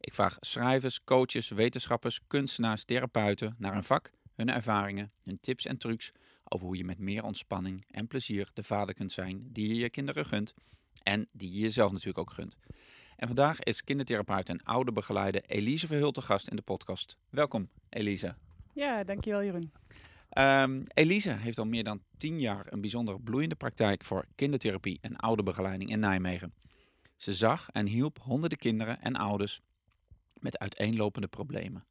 Ik vraag schrijvers, coaches, wetenschappers, kunstenaars, therapeuten naar hun vak, hun ervaringen, hun tips en trucs over hoe je met meer ontspanning en plezier de vader kunt zijn die je je kinderen gunt en die je jezelf natuurlijk ook gunt. En vandaag is kindertherapeut en ouderbegeleider Elise Verhult te gast in de podcast. Welkom Elise. Ja, dankjewel Jeroen. Um, Elise heeft al meer dan tien jaar een bijzonder bloeiende praktijk voor kindertherapie en ouderbegeleiding in Nijmegen. Ze zag en hielp honderden kinderen en ouders met uiteenlopende problemen.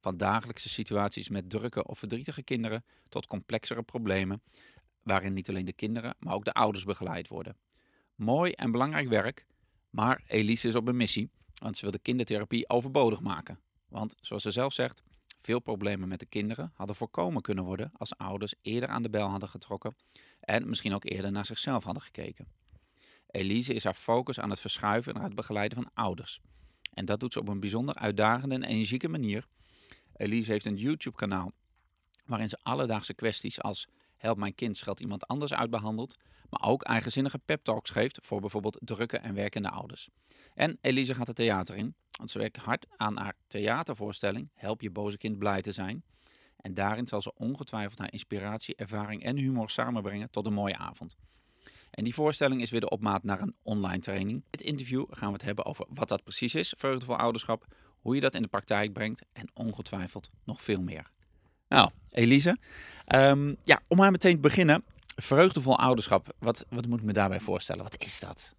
Van dagelijkse situaties met drukke of verdrietige kinderen tot complexere problemen, waarin niet alleen de kinderen, maar ook de ouders begeleid worden. Mooi en belangrijk werk, maar Elise is op een missie, want ze wil de kindertherapie overbodig maken. Want, zoals ze zelf zegt, veel problemen met de kinderen hadden voorkomen kunnen worden als ouders eerder aan de bel hadden getrokken en misschien ook eerder naar zichzelf hadden gekeken. Elise is haar focus aan het verschuiven naar het begeleiden van ouders. En dat doet ze op een bijzonder uitdagende en energieke manier. Elise heeft een YouTube-kanaal waarin ze alledaagse kwesties als help mijn kind schat iemand anders uitbehandelt, maar ook eigenzinnige pep talks geeft voor bijvoorbeeld drukke en werkende ouders. En Elise gaat het theater in, want ze werkt hard aan haar theatervoorstelling Help je boze kind blij te zijn. En daarin zal ze ongetwijfeld haar inspiratie, ervaring en humor samenbrengen tot een mooie avond. En die voorstelling is weer de opmaat naar een online training. In dit interview gaan we het hebben over wat dat precies is, vreugdevol ouderschap, hoe je dat in de praktijk brengt en ongetwijfeld nog veel meer. Nou, Elise, um, ja, om maar meteen te beginnen. Vreugdevol ouderschap, wat, wat moet ik me daarbij voorstellen? Wat is dat?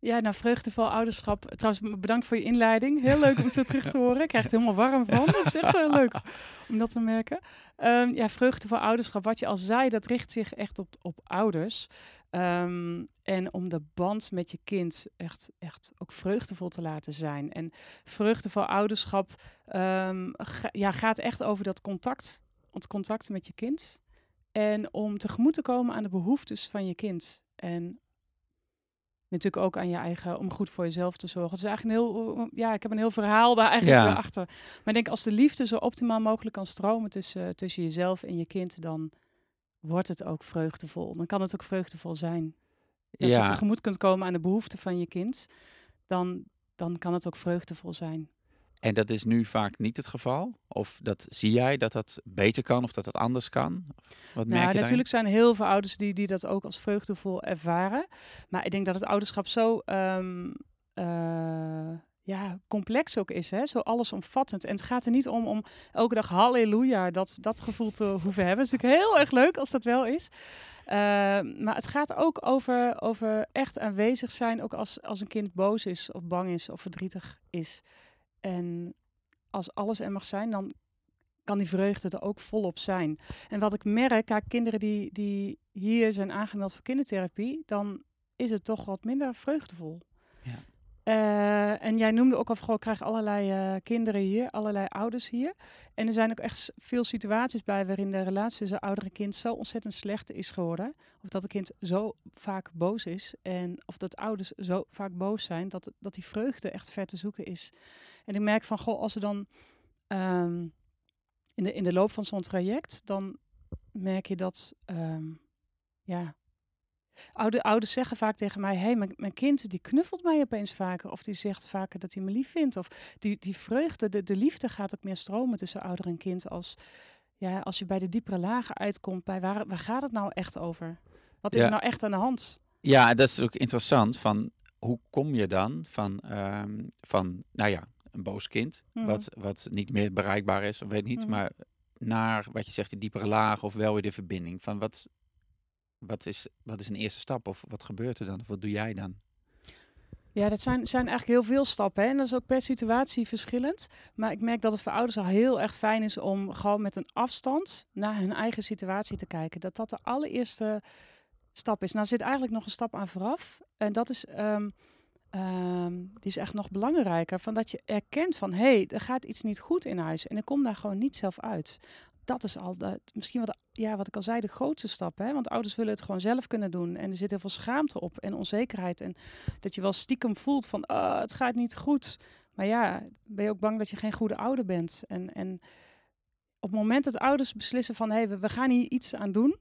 Ja, nou, vreugdevol ouderschap. Trouwens, bedankt voor je inleiding. Heel leuk om zo terug te horen. Ik krijg het helemaal warm van. Dat is echt heel leuk om dat te merken. Um, ja, vreugdevol ouderschap. Wat je al zei, dat richt zich echt op, op ouders. Um, en om de band met je kind echt, echt ook vreugdevol te laten zijn. En vreugdevol ouderschap ga, ja, gaat echt over dat contact. Het contact met je kind. En om tegemoet te komen aan de behoeftes van je kind. En natuurlijk ook aan je eigen, om goed voor jezelf te zorgen. Het is eigenlijk een heel, ja, ik heb een heel verhaal daar eigenlijk ja. achter. Maar ik denk als de liefde zo optimaal mogelijk kan stromen tussen, tussen jezelf en je kind, dan wordt het ook vreugdevol. Dan kan het ook vreugdevol zijn. Als ja. je tegemoet kunt komen aan de behoeften van je kind, dan, dan kan het ook vreugdevol zijn. En dat is nu vaak niet het geval? Of dat zie jij dat dat beter kan of dat dat anders kan? Wat merk nou, je natuurlijk zijn heel veel ouders die, die dat ook als vreugdevol ervaren. Maar ik denk dat het ouderschap zo um, uh, ja, complex ook is, hè? zo allesomvattend. En het gaat er niet om om elke dag halleluja dat, dat gevoel te hoeven hebben. Het is natuurlijk heel erg leuk als dat wel is. Uh, maar het gaat ook over, over echt aanwezig zijn, ook als, als een kind boos is of bang is of verdrietig is. En als alles er mag zijn, dan kan die vreugde er ook volop zijn. En wat ik merk, kijk, kinderen die, die hier zijn aangemeld voor kindertherapie, dan is het toch wat minder vreugdevol. Ja. Uh, en jij noemde ook al, vooral, ik krijg allerlei uh, kinderen hier, allerlei ouders hier. En er zijn ook echt veel situaties bij waarin de relatie tussen ouder en kind zo ontzettend slecht is geworden. Of dat het kind zo vaak boos is en of dat ouders zo vaak boos zijn, dat, dat die vreugde echt ver te zoeken is. En ik merk van, goh, als ze dan um, in, de, in de loop van zo'n traject, dan merk je dat, um, ja, Oude, ouders zeggen vaak tegen mij: hey, mijn, mijn, kind die knuffelt mij opeens vaker. Of die zegt vaker dat hij me lief vindt. Of die, die vreugde, de, de liefde gaat ook meer stromen tussen ouder en kind. Als, ja, als je bij de diepere lagen uitkomt, bij waar, waar gaat het nou echt over? Wat is er nou echt aan de hand? Ja, dat is ook interessant. Van hoe kom je dan van, um, van nou ja, een boos kind, mm. wat, wat niet meer bereikbaar is, of weet niet, mm. maar naar wat je zegt, de diepere laag of wel weer de verbinding. Van wat, wat is, wat is een eerste stap of wat gebeurt er dan? Of wat doe jij dan? Ja, dat zijn, zijn eigenlijk heel veel stappen. Hè? En dat is ook per situatie verschillend. Maar ik merk dat het voor ouders al heel erg fijn is om gewoon met een afstand naar hun eigen situatie te kijken. Dat dat de allereerste stap is. Nou, er zit eigenlijk nog een stap aan vooraf. En dat is um, ehm, die is echt nog belangrijker. Van dat je erkent van, hé, hey, er gaat iets niet goed in huis. En ik kom daar gewoon niet zelf uit. Dat is al de, misschien wat, ja, wat ik al zei, de grootste stap. Hè? Want ouders willen het gewoon zelf kunnen doen. En er zit heel veel schaamte op en onzekerheid. En dat je wel stiekem voelt van, oh, het gaat niet goed. Maar ja, ben je ook bang dat je geen goede ouder bent. En, en op het moment dat ouders beslissen van, hey, we, we gaan hier iets aan doen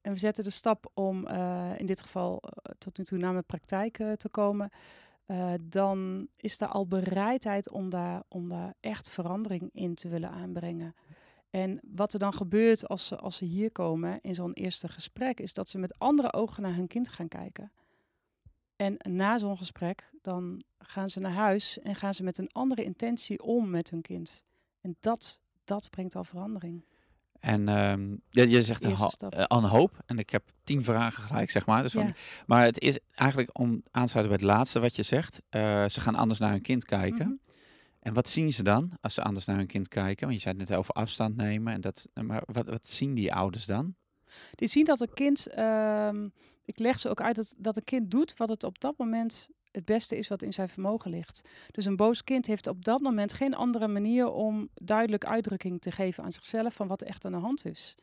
en we zetten de stap om uh, in dit geval uh, tot nu toe naar mijn praktijk uh, te komen. dan is er al bereidheid om daar, om daar echt verandering in te willen aanbrengen. En wat er dan gebeurt als ze, als ze hier komen in zo'n eerste gesprek, is dat ze met andere ogen naar hun kind gaan kijken. En na zo'n gesprek, dan gaan ze naar huis en gaan ze met een andere intentie om met hun kind. En dat, dat brengt al verandering. En um, ja, je zegt een, een, hoop. En ik heb tien vragen gelijk, zeg maar. Dus van, maar het is eigenlijk om aan te sluiten bij het laatste wat je zegt. Uh, ze gaan anders naar hun kind kijken. Mm -hmm. En wat zien ze dan als ze anders naar hun kind kijken? Want je zei het net over afstand nemen. En dat, maar wat, wat zien die ouders dan? Die zien dat een kind, uh, ik leg ze ook uit dat, dat een kind doet wat het op dat moment het beste is wat in zijn vermogen ligt. Dus een boos kind heeft op dat moment geen andere manier om duidelijk uitdrukking te geven aan zichzelf van wat er echt aan de hand is.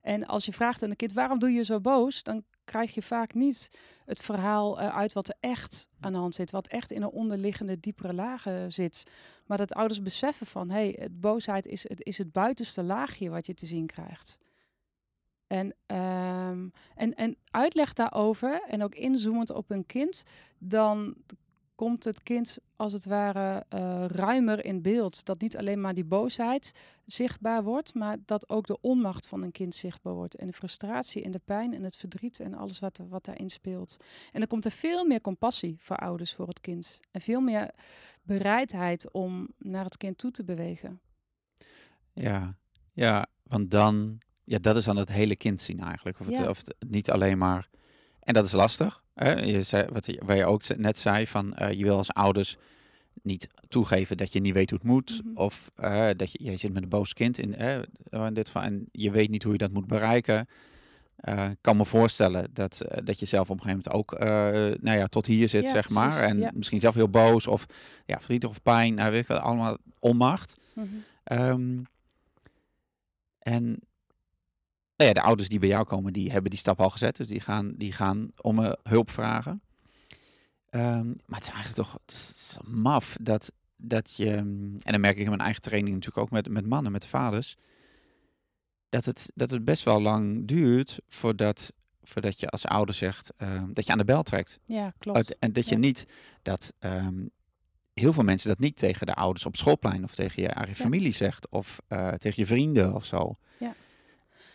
En als je vraagt aan een kind waarom doe je zo boos, dan krijg je vaak niet het verhaal uh, uit wat er echt aan de hand zit, wat echt in een onderliggende diepere lagen zit. Maar dat ouders beseffen van hé, hey, boosheid is het, is het buitenste laagje wat je te zien krijgt. En, um, en, en uitleg daarover en ook inzoomend op een kind, dan komt het kind als het ware uh, ruimer in beeld. Dat niet alleen maar die boosheid zichtbaar wordt, maar dat ook de onmacht van een kind zichtbaar wordt. En de frustratie en de pijn en het verdriet en alles wat, wat daarin speelt. En dan komt er veel meer compassie voor ouders voor het kind. En veel meer bereidheid om naar het kind toe te bewegen. Ja, ja want dan ja, dat is dan het hele kind zien eigenlijk. Of het, ja. of het niet alleen maar. En dat is lastig. Je zei, wat je, waar je ook net zei van uh, je wil als ouders niet toegeven dat je niet weet hoe het moet. Mm -hmm. Of uh, dat je, je zit met een boos kind in, in dit van en je weet niet hoe je dat moet bereiken. Ik kan me voorstellen dat, dat je zelf op een gegeven moment ook nou ja, tot hier zit, ja, zeg maar. En ja. misschien zelf heel boos of ja, verdrietig of pijn. Nou, weet ik allemaal onmacht. Mm -hmm. um, en nou ja, de ouders die bij jou komen, die hebben die stap al gezet. Dus die gaan, die gaan om uh, hulp vragen. Um, maar het is eigenlijk toch het is maf dat, dat je... En dan merk ik in mijn eigen training natuurlijk ook met, met mannen, met de vaders. Dat het, dat het best wel lang duurt voordat, voordat je als ouder zegt uh, dat je aan de bel trekt. Ja, klopt. En dat je ja. niet dat... Um, heel veel mensen dat niet tegen de ouders op schoolplein of tegen je eigen ja. familie zegt of uh, tegen je vrienden of zo. Ja.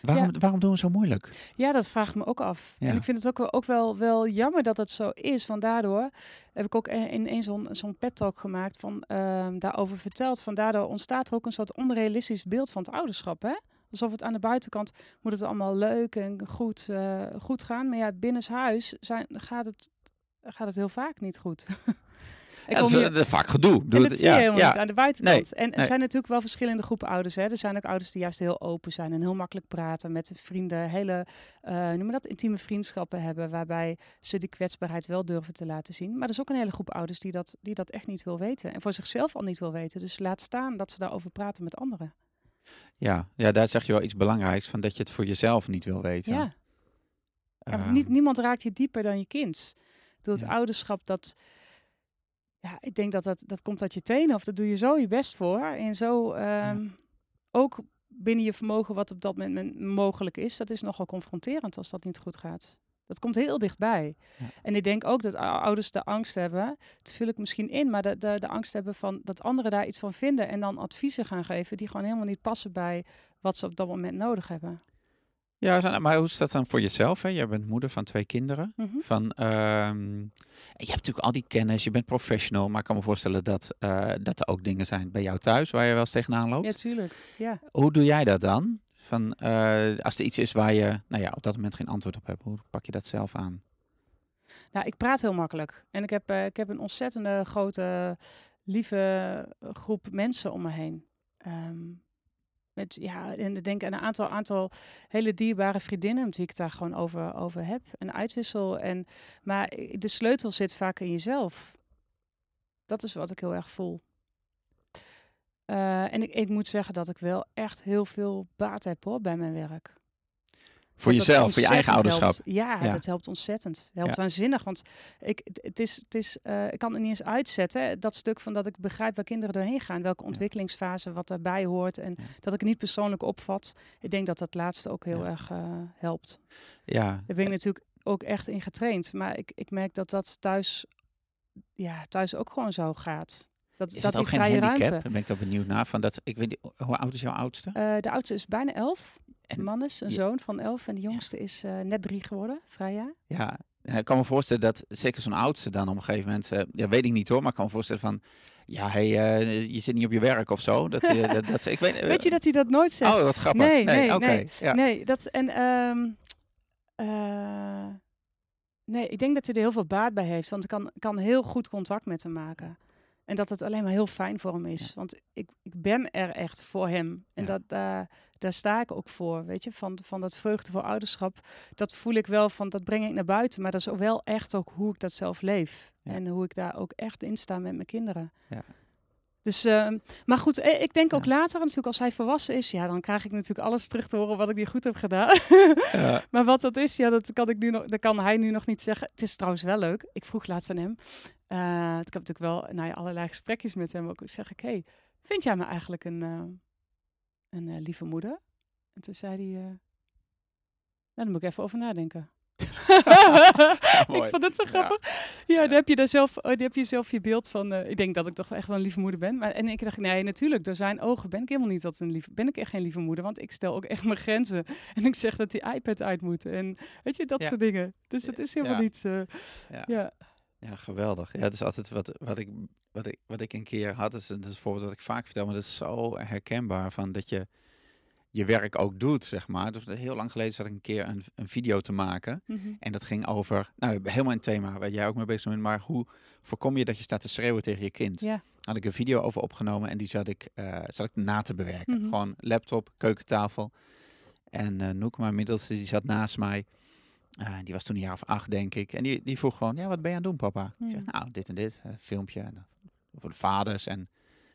Waarom, ja. waarom doen we zo moeilijk? Ja, dat vraag ik me ook af. Ja. En ik vind het ook, ook wel, wel jammer dat het zo is. Want daardoor heb ik ook in een zo'n zo'n pep talk gemaakt van uh, daarover verteld. Van daardoor ontstaat er ook een soort onrealistisch beeld van het ouderschap. Hè? Alsof het aan de buitenkant moet het allemaal leuk en goed, uh, goed gaan. Maar ja, binnenshuis zijn, gaat, het, gaat het heel vaak niet goed. Ik ja, dat is hier... vaak gedoe. Doe dat het, zie je helemaal ja. niet aan de buitenkant. Nee, en er nee. zijn natuurlijk wel verschillende groepen ouders. Hè. Er zijn ook ouders die juist heel open zijn en heel makkelijk praten met vrienden. Hele, uh, noem dat, intieme vriendschappen hebben. Waarbij ze die kwetsbaarheid wel durven te laten zien. Maar er is ook een hele groep ouders die dat, die dat echt niet wil weten. En voor zichzelf al niet wil weten. Dus laat staan dat ze daarover praten met anderen. Ja, ja daar zeg je wel iets belangrijks van dat je het voor jezelf niet wil weten. Ja. Uh, niet, niemand raakt je dieper dan je kind. Door het ja. ouderschap dat ja, ik denk dat, dat dat komt uit je tenen of dat doe je zo je best voor. En zo um, ja. ook binnen je vermogen wat op dat moment mogelijk is, dat is nogal confronterend als dat niet goed gaat. Dat komt heel dichtbij. Ja. En ik denk ook dat ouders de angst hebben, dat vul ik misschien in, maar de, de, de angst hebben van dat anderen daar iets van vinden en dan adviezen gaan geven die gewoon helemaal niet passen bij wat ze op dat moment nodig hebben. Ja, maar hoe is dat dan voor jezelf? Hè? Jij bent moeder van twee kinderen. Mm -hmm. van, um, je hebt natuurlijk al die kennis, je bent professional, maar ik kan me voorstellen dat, uh, dat er ook dingen zijn bij jou thuis waar je wel eens tegenaan loopt. Ja, tuurlijk. Ja. Hoe doe jij dat dan? Van, uh, als er iets is waar je nou ja, op dat moment geen antwoord op hebt, hoe pak je dat zelf aan? Nou, ik praat heel makkelijk. En ik heb, uh, ik heb een ontzettende grote, lieve groep mensen om me heen. Um, met, ja, en denk een aantal, aantal hele dierbare vriendinnen wie ik daar gewoon over, over heb. Een uitwissel. En, maar de sleutel zit vaak in jezelf. Dat is wat ik heel erg voel. Uh, en ik, ik moet zeggen dat ik wel echt heel veel baat heb hoor, bij mijn werk. Voor jezelf, voor je eigen ouderschap. Ja, dat helpt ontzettend. Het helpt waanzinnig. Want ik, het is, het is, uh, ik kan het niet eens uitzetten. Dat stuk van dat ik begrijp waar kinderen doorheen gaan. Welke ontwikkelingsfase, wat daarbij hoort. En dat ik het niet persoonlijk opvat. Ik denk dat dat laatste ook heel erg uh, helpt. Ja. Daar ben ik natuurlijk ook echt in getraind. Maar ik, ik merk dat dat thuis, ja, thuis ook gewoon zo gaat. Dat, is dat ook geen handicap? Ruimte. ben ik toch benieuwd naar. Van dat, ik weet hoe oud is jouw oudste? Uh, de oudste is bijna elf. En man is een zoon van elf en de jongste is uh, net drie geworden, vrijjaar. Ja, ik kan me voorstellen dat zeker zo'n oudste dan op een gegeven moment, uh, ja, weet ik niet hoor, maar ik kan me voorstellen van, ja, hey, uh, je zit niet op je werk of zo. Dat, dat, dat, ik weet, weet je dat hij dat nooit zegt? Oh, wat grappig. Nee, nee, nee. Okay, ja. nee dat, en um, nee, ik denk dat hij er heel veel baat bij heeft, want ik kan, kan heel goed contact met hem maken. En dat het alleen maar heel fijn voor hem is. Want ik, ik ben er echt voor hem. En dat, uh, daar sta ik ook voor. Weet je, van, van dat vreugde voor ouderschap. Dat voel ik wel van, dat breng ik naar buiten. Maar dat is ook wel echt ook hoe ik dat zelf leef. En hoe ik daar ook echt in sta met mijn kinderen. Ja. Dus, uh, maar goed, eh, ik denk ook later, natuurlijk als hij volwassen is, ja, dan krijg ik natuurlijk alles terug te horen wat ik niet goed heb gedaan. ja. Maar wat dat is, ja, dat kan, ik nu nog, dat kan hij nu nog niet zeggen. Het is trouwens wel leuk. Ik vroeg laatst aan hem. Uh, ik heb natuurlijk wel nou ja, allerlei gesprekjes met hem ook. Zeg ik, hey, vind jij me eigenlijk een, uh, een uh, lieve moeder? En toen zei hij, nou, daar moet ik even over nadenken. ik vond het zo grappig. Ja, ja, dan heb je daar zelf, oh, heb je zelf je beeld van. Uh, ik denk dat ik toch echt wel een lieve moeder ben. Maar en ik dacht, nee, natuurlijk, door zijn ogen ben ik helemaal niet dat een lieve. Ben ik echt geen lieve moeder, want ik stel ook echt mijn grenzen. En ik zeg dat die iPad uit moet. En weet je, dat soort dingen. Dus dat is helemaal niet. Uh, ja. Ja, geweldig. Ja, het is altijd wat, wat, ik, wat, ik, wat ik een keer had. Is, dat is een voorbeeld dat ik vaak vertel, maar dat is zo herkenbaar. Van dat je je werk ook doet, zeg maar. Dus heel lang geleden zat ik een keer een, een video te maken. Mm -hmm. En dat ging over, nou, helemaal een thema waar jij ook mee bezig bent. Maar hoe voorkom je dat je staat te schreeuwen tegen je kind? Ja. Had ik een video over opgenomen en die zat ik, uh, zat ik na te bewerken. Mm -hmm. Gewoon laptop, keukentafel. En uh, Noek, mijn middelste, die zat naast mij. Uh, die was toen een jaar of acht, denk ik. En die, die vroeg gewoon, ja, wat ben je aan het doen, papa? Mm. Ik zeg, nou, dit en dit, uh, filmpje. En, voor de vaders en...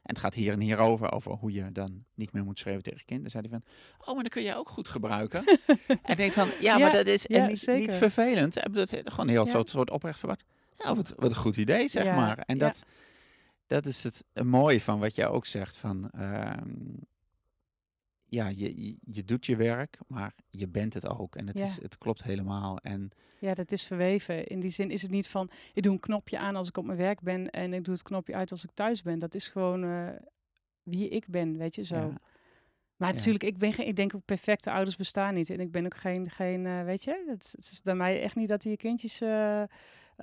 En het gaat hier en hier over, over hoe je dan niet meer moet schrijven tegen je kind. Dan zei hij van, oh, maar dan kun jij ook goed gebruiken. en ik denk van, ja, ja maar dat is ja, niet, niet, vervelend. Dat is gewoon heel ja. soort, soort oprecht verwacht. Nou, wat, wat een goed idee, zeg maar. En dat, dat is het mooie van wat jij ook zegt. Van, uh, ja, je, je, je, doet je werk, maar je bent het ook. En het, is, het klopt helemaal. En ja, dat is verweven. In die zin is het niet van, ik doe een knopje aan als ik op mijn werk ben en ik doe het knopje uit als ik thuis ben. Dat is gewoon uh, wie ik ben, weet je zo. Ja. Maar natuurlijk, ik, ben geen, ik denk ook perfecte ouders bestaan niet. En ik ben ook geen, geen uh, weet je, het, het, is bij mij echt niet dat die kindjes uh,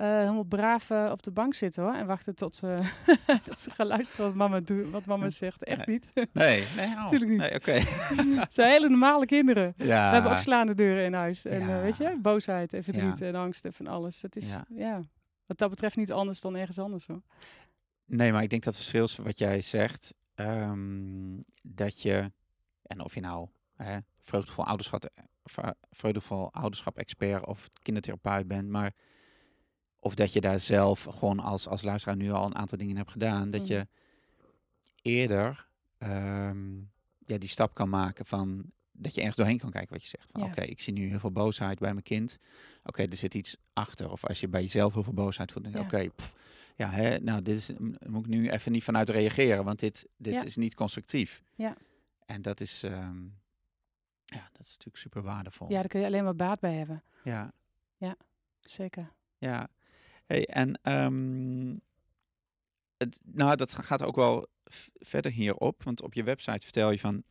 helemaal braaf op de bank zitten hoor. En wachten tot dat ze gaan luisteren wat mama, doet, wat mama zegt. Echt nee. niet. Nee, nee natuurlijk niet. Nee, okay. het zijn hele normale kinderen. Ja. We hebben ook slaande deuren in huis. En ja. weet je, boosheid en verdriet en angst en van alles. Het is, ja. ja, wat dat betreft niet anders dan ergens anders hoor. Nee, maar ik denk dat het verschil is wat jij zegt. Um, dat je en of je nou hè, vreugdevol, ouderschap, vreugdevol ouderschap expert of kindertherapeut bent, maar of dat je daar zelf gewoon als, als luisteraar nu al een aantal dingen hebt gedaan, dat Mm. je eerder um, ja, die stap kan maken van dat je ergens doorheen kan kijken wat je zegt. Van Ja. oké, ik zie nu heel veel boosheid bij mijn kind. Oké, er zit iets achter. Of als je bij jezelf heel veel boosheid voelt, dan Ja. oké, ja, hè, nou, dit is, moet ik nu even niet vanuit reageren, want dit, dit Ja. is niet constructief. Ja. En dat is, ehm, ja, dat is natuurlijk super waardevol. Ja, daar kun je alleen maar baat bij hebben. ja. Zeker. ja. Hey, en ehm, het, nou, dat gaat ook wel verder hierop, want op je website vertel je van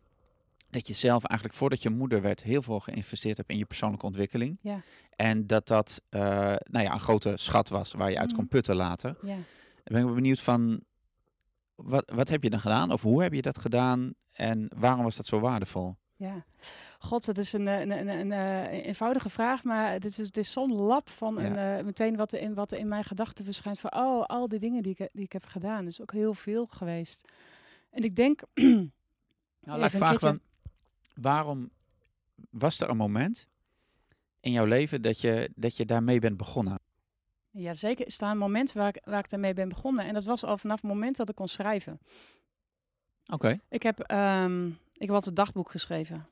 dat je zelf eigenlijk voordat je moeder werd heel veel geïnvesteerd hebt in je persoonlijke ontwikkeling. Ja. En dat dat uh, nou ja, een grote schat was waar je uit kon Mhm. putten later. Ja. Dan ben ik benieuwd van, wat, wat heb je dan gedaan? Of hoe heb je dat gedaan? En waarom was dat zo waardevol? Ja, god, dat is een, een, een, een, een eenvoudige vraag, maar het is, het is zo'n lab van een, uh, meteen wat er, in, wat er in mijn gedachten verschijnt van, oh, al die dingen die ik, die ik heb gedaan. Is ook heel veel geweest. En ik denk... nou, laat ik vragen waarom was er een moment in jouw leven dat je, dat je daarmee bent begonnen? Ja, zeker. Er staan momenten waar ik, waar ik daarmee ben begonnen. En dat was al vanaf het moment dat ik kon schrijven. Oké. Ik heb, ehm, ik had een dagboek geschreven.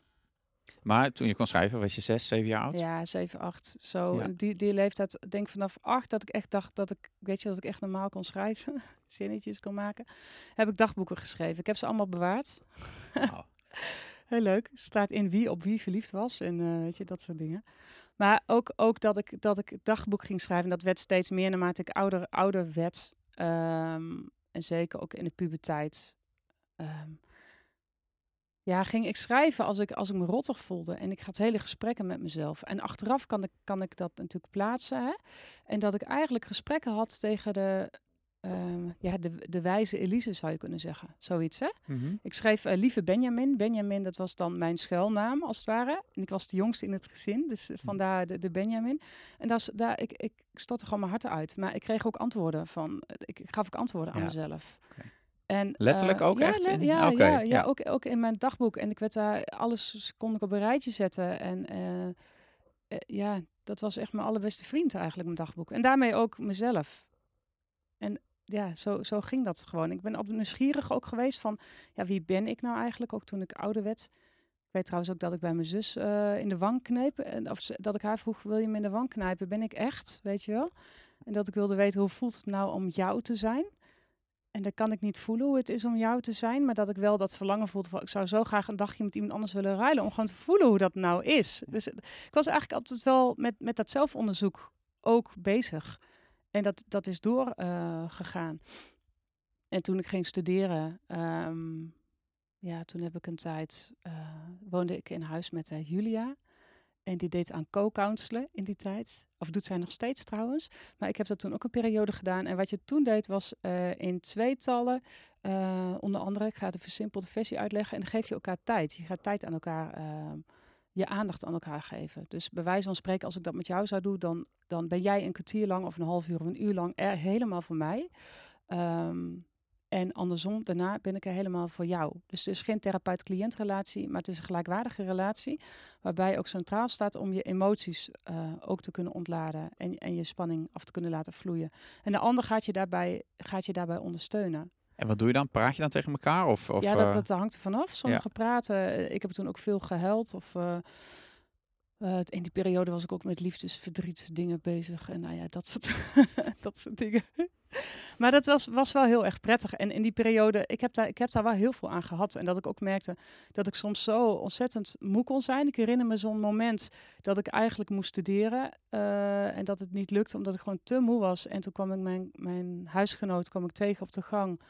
Maar toen je kon schrijven, was je zes, zeven jaar oud? Ja, zeven, acht. Zo. Ja. En die, die leeftijd, denk vanaf acht, dat ik echt dacht dat ik, weet je, dat ik echt normaal kon schrijven. Zinnetjes kon maken. Heb ik dagboeken geschreven. Ik heb ze allemaal bewaard. Oh. Heel leuk. Staat in wie op wie verliefd was en eh, weet je, dat soort dingen. Maar ook, ook dat, ik, dat ik dagboek ging schrijven. Dat werd steeds meer naarmate ik ouder, ouder werd. Ehm, en zeker ook in de puberteit. Ehm, ja, ging ik schrijven als ik, als ik me rottig voelde. En ik had hele gesprekken met mezelf. En achteraf kan ik, kan ik dat natuurlijk plaatsen. Hè? En dat ik eigenlijk gesprekken had tegen de, ehm, ja, de, de wijze Elise, zou je kunnen zeggen. Zoiets, hè? Mhm. Ik schreef eh, Lieve Benjamin. Benjamin, dat was dan mijn schuilnaam, als het ware. En ik was de jongste in het gezin, dus eh, vandaar de, de Benjamin. En dat is, daar, ik, ik stotte gewoon mijn hart uit. Maar ik kreeg ook antwoorden van... Ik, ik gaf ook antwoorden aan Ja. mezelf. Oké. En, Letterlijk eh, ook echt le- Ja, ja, ja, ja. Ook, ook in mijn dagboek. En ik werd daar... Alles kon ik op een rijtje zetten. En eh, eh, ja, dat was echt mijn allerbeste vriend eigenlijk, mijn dagboek. En daarmee ook mezelf. En ja, zo, zo ging dat gewoon. Ik ben altijd nieuwsgierig ook geweest van, ja, wie ben ik nou eigenlijk? Ook toen ik ouder werd. Ik weet trouwens ook dat ik bij mijn zus in de wang kneep. En, of dat ik haar vroeg, wil je me in de wang knijpen? Ben ik echt, weet je wel? En dat ik wilde weten, hoe voelt het nou om jou te zijn? En dan kan ik niet voelen hoe het is om jou te zijn. Maar dat ik wel dat verlangen voelde van, ik zou zo graag een dagje met iemand anders willen ruilen. Om gewoon te voelen hoe dat nou is. Dus eh, ik was eigenlijk altijd wel met, met dat zelfonderzoek ook bezig. En dat, dat is doorgegaan. gegaan. en toen ik ging studeren, ehm, ja, toen heb ik een tijd, eh, woonde ik in huis met eh, Julia. En die deed aan co-counselen in die tijd. Of doet zij nog steeds trouwens. Maar ik heb dat toen ook een periode gedaan. En wat je toen deed was eh, in tweetallen, eh onder andere, ik ga de versimpelde versie uitleggen. En dan geef je elkaar tijd. Je gaat tijd aan elkaar, ehm, je aandacht aan elkaar geven. Dus bij wijze van spreken, als ik dat met jou zou doen, dan, dan ben jij een kwartier lang of een half uur of een uur lang er helemaal voor mij. Ehm, en andersom, daarna ben ik er helemaal voor jou. Dus het is geen therapeut-cliëntrelatie, maar het is een gelijkwaardige relatie. Waarbij ook centraal staat om je emoties eh, ook te kunnen ontladen. En, en je spanning af te kunnen laten vloeien. En de ander gaat je daarbij, gaat je daarbij ondersteunen. En wat doe je dan? Praat je dan tegen elkaar? Of, of, ja, eh, dat, dat hangt er vanaf. Sommige praten. eh, Ik heb toen ook veel gehuild. Of in die periode was ik ook met liefdesverdriet dingen bezig. En nou ja, dat soort, dat soort dingen. Maar dat was, was wel heel erg prettig. En in die periode, ik heb, daar, ik heb daar wel heel veel aan gehad. En dat ik ook merkte dat ik soms zo ontzettend moe kon zijn. Ik herinner me zo'n moment dat ik eigenlijk moest studeren. eh, en dat het niet lukte omdat ik gewoon te moe was. En toen kwam ik mijn, mijn huisgenoot kwam ik tegen op de gang.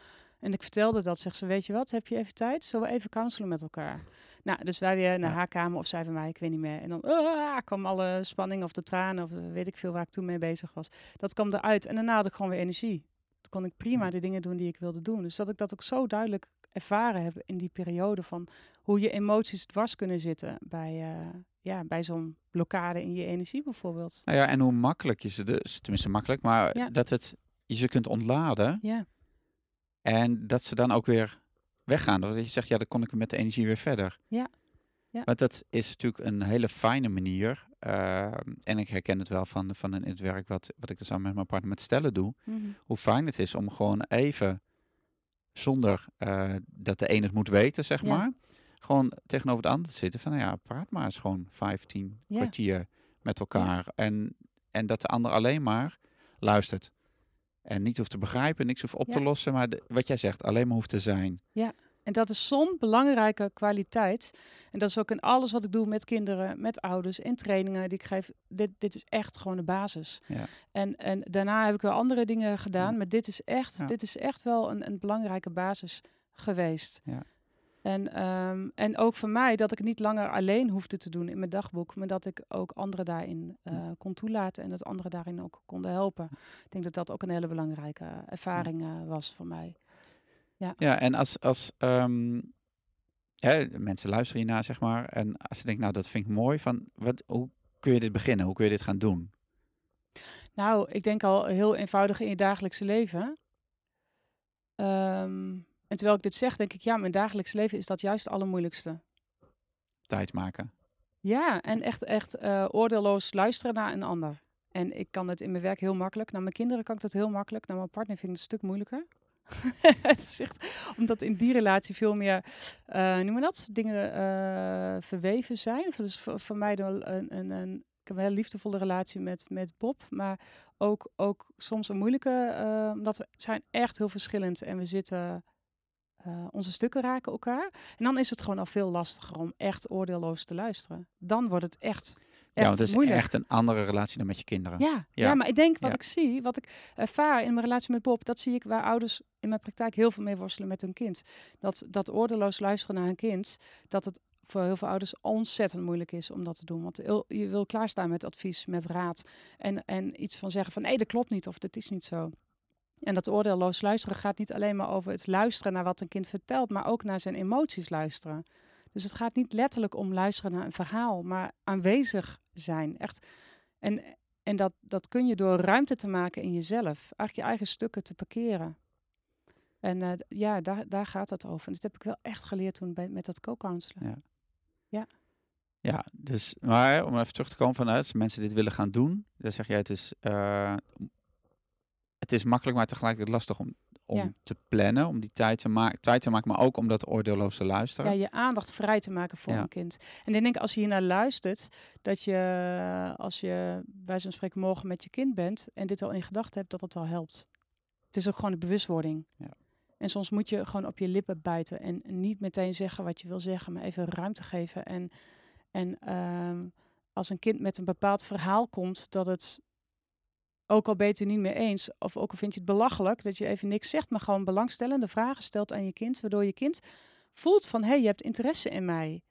En ik vertelde dat, zegt ze, weet je wat, heb je even tijd? Zullen we even counselen met elkaar? Nou, dus wij weer naar Ja. haar kamer of zij bij mij, ik weet niet meer. En dan ah, kwam alle spanning of de tranen of weet ik veel waar ik toen mee bezig was. Dat kwam eruit en daarna had ik gewoon weer energie. Toen kon ik prima de dingen doen die ik wilde doen. Dus dat ik dat ook zo duidelijk ervaren heb in die periode van hoe je emoties dwars kunnen zitten bij, eh, ja, bij zo'n blokkade in je energie bijvoorbeeld. Nou ja, en hoe makkelijk je ze dus, tenminste makkelijk, maar Ja. dat het, je ze kunt ontladen Ja, en dat ze dan ook weer weggaan. Dat je zegt, ja, dan kon ik met de energie weer verder. Ja. Ja. Want dat is natuurlijk een hele fijne manier. eh, en ik herken het wel van, van in het werk wat, wat ik dan samen met mijn partner met stellen doe. Mhm. Hoe fijn het is om gewoon even, zonder eh, dat de een het moet weten, zeg Ja. maar. Gewoon tegenover de ander te zitten van, nou ja, praat maar eens gewoon 15 Ja. kwartier met elkaar. En, en dat de ander alleen maar luistert. En niet hoeft te begrijpen, niks hoeft op te Ja. lossen, maar de- wat jij zegt, alleen maar hoeft te zijn. En dat is zo'n belangrijke kwaliteit. En dat is ook in alles wat ik doe met kinderen, met ouders, in trainingen die ik geef. Dit, dit is echt gewoon de basis. Ja. En, en daarna heb ik wel andere dingen gedaan. Ja. Maar dit is echt, Ja. dit is echt wel een, een belangrijke basis geweest. Ja. En, ehm, en ook voor mij dat ik het niet langer alleen hoefde te doen in mijn dagboek. Maar dat ik ook anderen daarin eh, kon toelaten. En dat anderen daarin ook konden helpen. Ik denk dat dat ook een hele belangrijke ervaring eh, was voor mij. Ja, en als, als ehm, hè, mensen luisteren hiernaar, zeg maar, en als ze denken, nou, dat vind ik mooi, van, wat, hoe kun je dit beginnen? Hoe kun je dit gaan doen? Nou, ik denk al heel eenvoudig in je dagelijkse leven. Ehm, en terwijl ik dit zeg, denk ik, ja, mijn dagelijks leven is dat juist het allermoeilijkste. Tijd maken. Ja, en echt, echt eh, oordeelloos luisteren naar een ander. En ik kan het in mijn werk heel makkelijk. Naar mijn kinderen kan ik dat heel makkelijk. Naar mijn partner vind ik het een stuk moeilijker. het is echt, omdat in die relatie veel meer, uh, noem maar dat, dingen uh, verweven zijn. Dat is voor, voor mij een, een, een, ik heb een hele liefdevolle relatie met, met Bob, maar ook, ook soms een moeilijke, uh, omdat we zijn echt heel verschillend en we zitten, onze stukken raken elkaar. En dan is het gewoon al veel lastiger om echt oordeelloos te luisteren. Dan wordt het echt ja, want het is echt een andere relatie dan met je kinderen. Ja, ja. maar ik denk wat ik zie, wat ik ervaar in mijn relatie met Bob, dat zie ik waar ouders in mijn praktijk heel veel mee worstelen met hun kind. Dat, dat oordeloos luisteren naar hun kind, dat het voor heel veel ouders ontzettend moeilijk is om dat te doen. Want je wil klaarstaan met advies, met raad en, en iets van zeggen van nee, dat klopt niet of dat is niet zo. En dat oordeelloos luisteren gaat niet alleen maar over het luisteren naar wat een kind vertelt, maar ook naar zijn emoties luisteren. Dus het gaat niet letterlijk om luisteren naar een verhaal, maar aanwezig zijn. Echt. En, en dat, dat kun je door ruimte te maken in jezelf. Eigenlijk je eigen stukken te parkeren. En uh, ja, daar, daar gaat het over. En dat heb ik wel echt geleerd toen bij, met dat co-counselor. Ja. ja. Ja, dus, maar om even terug te komen vanuit, als mensen dit willen gaan doen, dan zeg jij het is, uh, het is makkelijk, maar tegelijkertijd lastig om om te plannen, om die tijd te, maken, tijd te maken, maar ook om dat oordeelloos te luisteren. Ja, je aandacht vrij te maken voor een kind. En ik denk als je hier naar luistert, dat je als je bij zo'n spreken morgen met je kind bent en dit al in gedachten hebt, dat dat al helpt. Het is ook gewoon de bewustwording. Ja. En soms moet je gewoon op je lippen bijten en niet meteen zeggen wat je wil zeggen, maar even ruimte geven. En, en ehm, als een kind met een bepaald verhaal komt, dat het ook al beter niet meer eens, of ook al vind je het belachelijk dat je even niks zegt, maar gewoon belangstellende vragen stelt aan je kind, waardoor je kind voelt van hé, hey, je hebt interesse in mij.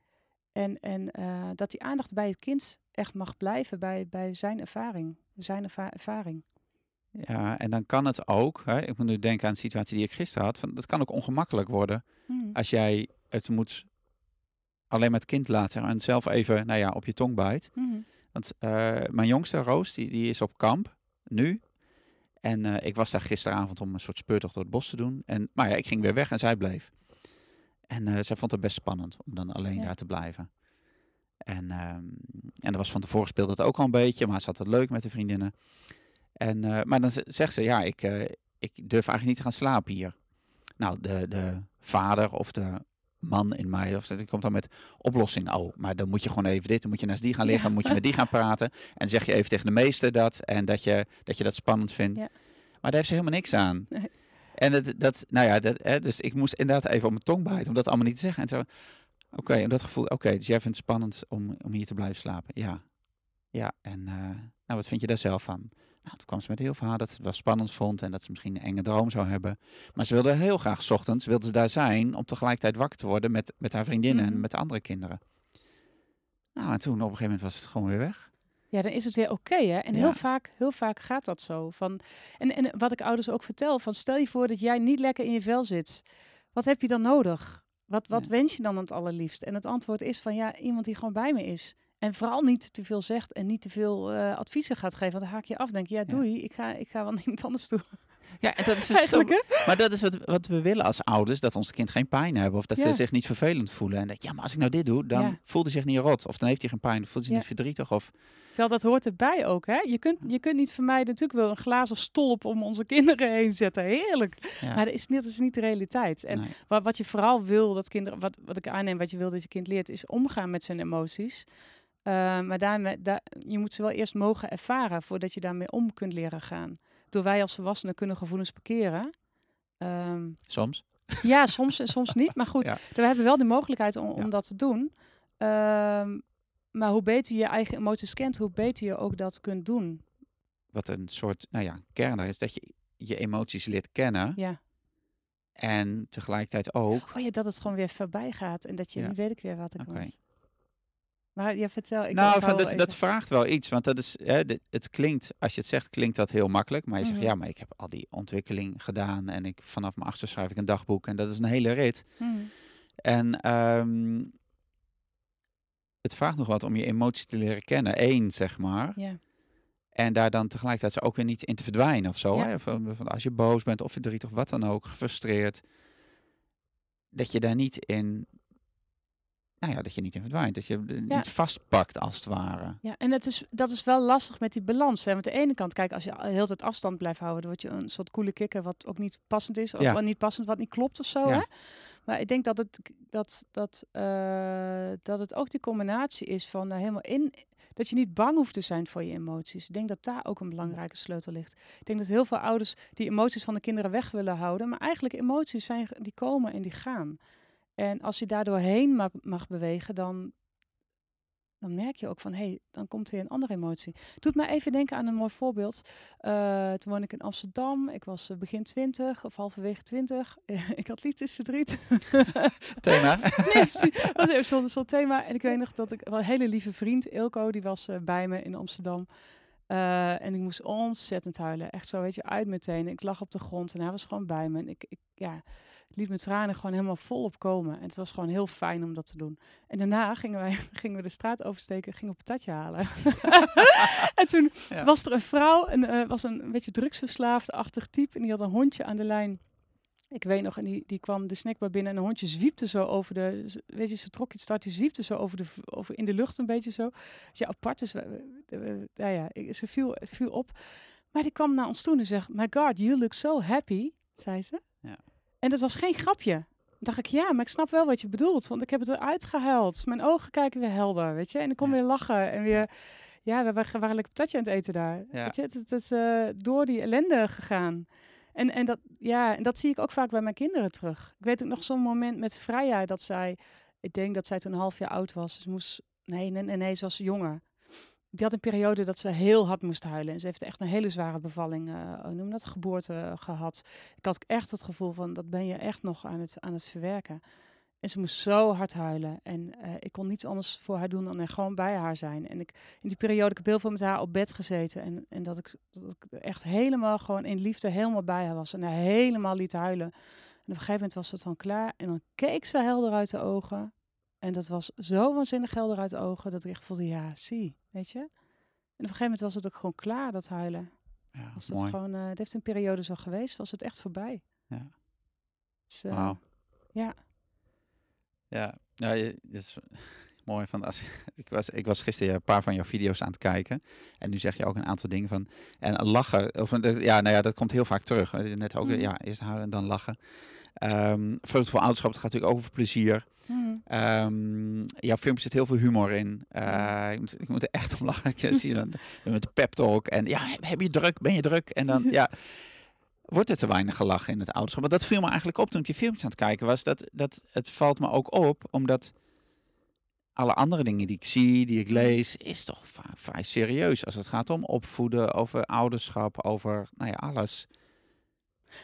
En, en uh, dat die aandacht bij het kind echt mag blijven bij, bij zijn ervaring, zijn ervaring. Ja, en dan kan het ook, hè, ik moet nu denken aan de situatie die ik gisteren had, van, dat kan ook ongemakkelijk worden hmm. als jij het moet alleen met het kind laten en zelf even nou ja, op je tong bijt. Hmm. Want uh, mijn jongste, Roos, die, die is op kamp nu. En uh, ik was daar gisteravond om een soort speurtocht door het bos te doen. En, maar ja, ik ging weer weg en zij bleef. En uh, zij vond het best spannend om dan alleen daar te blijven. En, uh, en er was van tevoren speelde het ook al een beetje, maar ze had het leuk met de vriendinnen. En, uh, maar dan zegt ze, ja, ik, ik durf eigenlijk niet te gaan slapen hier. Nou, de, de vader of de man in mij. Of die komt dan met oplossing. Oh, maar dan moet je gewoon even dit. Dan moet je naast die gaan liggen. Dan moet je met die gaan praten. En zeg je even tegen de meester dat. En dat je dat, je dat spannend vindt. Ja. Maar daar heeft ze helemaal niks aan. Nee. En het, dat, nou ja, dat, hè, dus ik moest inderdaad even op mijn tong bijten. Om dat allemaal niet te zeggen. En zo, oké, en dat gevoel. Oké, dus jij vindt het spannend om, om hier te blijven slapen. Ja. Ja, en uh, nou, wat vind je daar zelf van? Nou, toen kwam ze met heel verhaal dat ze het wel spannend vond en dat ze misschien een enge droom zou hebben. Maar ze wilde heel graag s ochtends wilde ze daar zijn om tegelijkertijd wakker te worden met, met haar vriendinnen en mhm. met de andere kinderen. Nou, en toen op een gegeven moment was het gewoon weer weg. Ja, dan is het weer oké, hè? En heel, vaak, heel vaak gaat dat zo. Van, en, en wat ik ouders ook vertel, van stel je voor dat jij niet lekker in je vel zit. Wat heb je dan nodig? Wat, wat wens je dan het allerliefst? En het antwoord is van ja, iemand die gewoon bij me is. En vooral niet te veel zegt en niet te veel uh, adviezen gaat geven. Want dan haak je af. Denk je, ja, doei, Ik, ga, ik ga wel iemand anders toe. Ja, en dat is Eigenlijk, Maar dat is wat, wat we willen als ouders: dat ons kind geen pijn hebben. Of dat ze zich niet vervelend voelen. En dat ja, maar als ik nou dit doe, dan voelt hij zich niet rot. Of dan heeft hij geen pijn, voelt hij zich niet verdrietig. Of... Terwijl dat hoort erbij ook. Hè? Je, kunt, je kunt niet vermijden, natuurlijk wel een glazen stolp om onze kinderen heen zetten. Heerlijk. Maar dat is, niet, dat is niet de realiteit. En wat, wat je vooral wil, dat kinderen, wat, wat ik aanneem, wat je wil dat je kind leert, is omgaan met zijn emoties. Uh, maar daarmee, daar, je moet ze wel eerst mogen ervaren voordat je daarmee om kunt leren gaan. Door wij als volwassenen kunnen gevoelens parkeren. Um, soms? Ja, soms en soms niet. Maar goed, we hebben wel de mogelijkheid om, om dat te doen. Um, maar hoe beter je eigen emoties kent, hoe beter je ook dat kunt doen. Wat een soort, nou ja, kern is dat je je emoties leert kennen. Ja. En tegelijkertijd ook. Oh ja, dat het gewoon weer voorbij gaat en dat je, nu weet ik weer wat ik okay. moet. Maar je vertel, ik nou, van, dat, dat, vraagt wel iets, want dat is, hè, het klinkt, als je het zegt, klinkt dat heel makkelijk. Maar je zegt, mhm. ja, maar ik heb al die ontwikkeling gedaan en ik, vanaf mijn achtste schrijf ik een dagboek en dat is een hele rit. Mm. En um, het vraagt nog wat om je emoties te leren kennen, één, zeg maar. Ja. En daar dan tegelijkertijd ze ook weer niet in te verdwijnen of zo. Hè? Van, van, als je boos bent of verdrietig, wat dan ook, gefrustreerd. Dat je daar niet in nou ja, dat je niet in verdwijnt. Dat je niet vastpakt als het ware. Ja, en het is, dat is wel lastig met die balans. Hè? Want aan de ene kant, kijk, als je heel tijd afstand blijft houden, dan word je een soort koele kikker wat ook niet passend is. Of ja. niet passend, wat niet klopt of zo. Hè? Maar ik denk dat het, dat, dat, uh, dat het ook die combinatie is van uh, helemaal in. Dat je niet bang hoeft te zijn voor je emoties. Ik denk dat daar ook een belangrijke sleutel ligt. Ik denk dat heel veel ouders die emoties van de kinderen weg willen houden. Maar eigenlijk emoties zijn, die komen en die gaan. En als je daardoor heen mag bewegen, dan, dan merk je ook van, hé, hey, dan komt weer een andere emotie. Doet mij even denken aan een mooi voorbeeld. Uh, toen woonde ik in Amsterdam. Ik was uh, begin twintig of halverwege twintig. ik had liefdesverdriet. thema. nee, Dat was even zo'n zo thema. En ik weet nog dat ik een hele lieve vriend, Ilko, die was uh, bij me in Amsterdam. en ik moest ontzettend huilen. Echt zo, weet je, uit meteen. Ik lag op de grond en hij was gewoon bij me. En ik, ik ja liet mijn tranen gewoon helemaal volop komen. En het was gewoon heel fijn om dat te doen. En daarna gingen, wij, gingen we de straat oversteken, gingen op een patatje halen. en toen was er een vrouw, en uh, was een, beetje drugsverslaafd-achtig type. En die had een hondje aan de lijn. Ik weet nog, en die, die kwam de snackbar binnen en een hondje zwiepte zo over de, weet je, ze trok het start, die zwiepte zo over de, over in de lucht een beetje zo. Dus ja, apart is, ja, ja, ze viel, viel op. Maar die kwam naar ons toe en zegt, my god, you look so happy, zei ze. Ja. En dat was geen grapje. Dan dacht ik, ja, maar ik snap wel wat je bedoelt. Want ik heb het eruit gehuild. Mijn ogen kijken weer helder, weet je. En ik kon weer lachen en weer... Ja, we waren, waren lekker patatje aan het eten daar. Ja. Weet je, het, is uh, door die ellende gegaan. En, en, dat, ja, en dat zie ik ook vaak bij mijn kinderen terug. Ik weet ook nog zo'n moment met vrijheid dat zij... Ik denk dat zij toen een half jaar oud was. Ze moest... Nee, nee, nee, nee, ze was jonger die had een periode dat ze heel hard moest huilen. En ze heeft echt een hele zware bevalling, uh, noem dat, geboorte uh, gehad. Ik had echt het gevoel van, dat ben je echt nog aan het, aan het verwerken. En ze moest zo hard huilen. En uh, ik kon niets anders voor haar doen dan er gewoon bij haar zijn. En ik, in die periode, ik heb heel veel met haar op bed gezeten. En, en dat, ik, dat ik echt helemaal gewoon in liefde helemaal bij haar was. En haar helemaal liet huilen. En op een gegeven moment was het dan klaar. En dan keek ze helder uit de ogen. En dat was zo waanzinnig helder uit de ogen dat ik echt voelde, ja, zie, weet je. En op een gegeven moment was het ook gewoon klaar, dat huilen. Ja, was dat gewoon, uh, het heeft een periode zo geweest, was het echt voorbij. Ja. Dus, uh, Ja. Ja, nou, dat is mooi. Van als, ik, was, ik was gisteren een paar van jouw video's aan het kijken. En nu zeg je ook een aantal dingen van. En lachen. Of, ja, nou ja, dat komt heel vaak terug. Net ook, mm. ja, eerst huilen en dan lachen. Um, voor ouderschap, het gaat natuurlijk over plezier. Mm. Um, jouw film zit heel veel humor in. Uh, ik, moet, ik, moet, er echt om lachen. Dan met de pep talk. En ja, heb je druk? Ben je druk? En dan, ja, wordt er te weinig gelachen in het ouderschap. Maar dat viel me eigenlijk op toen ik je filmpjes aan het kijken was. Dat, dat het valt me ook op, omdat alle andere dingen die ik zie, die ik lees, is toch vaak vrij serieus. Als het gaat om opvoeden, over ouderschap, over, nou ja, alles.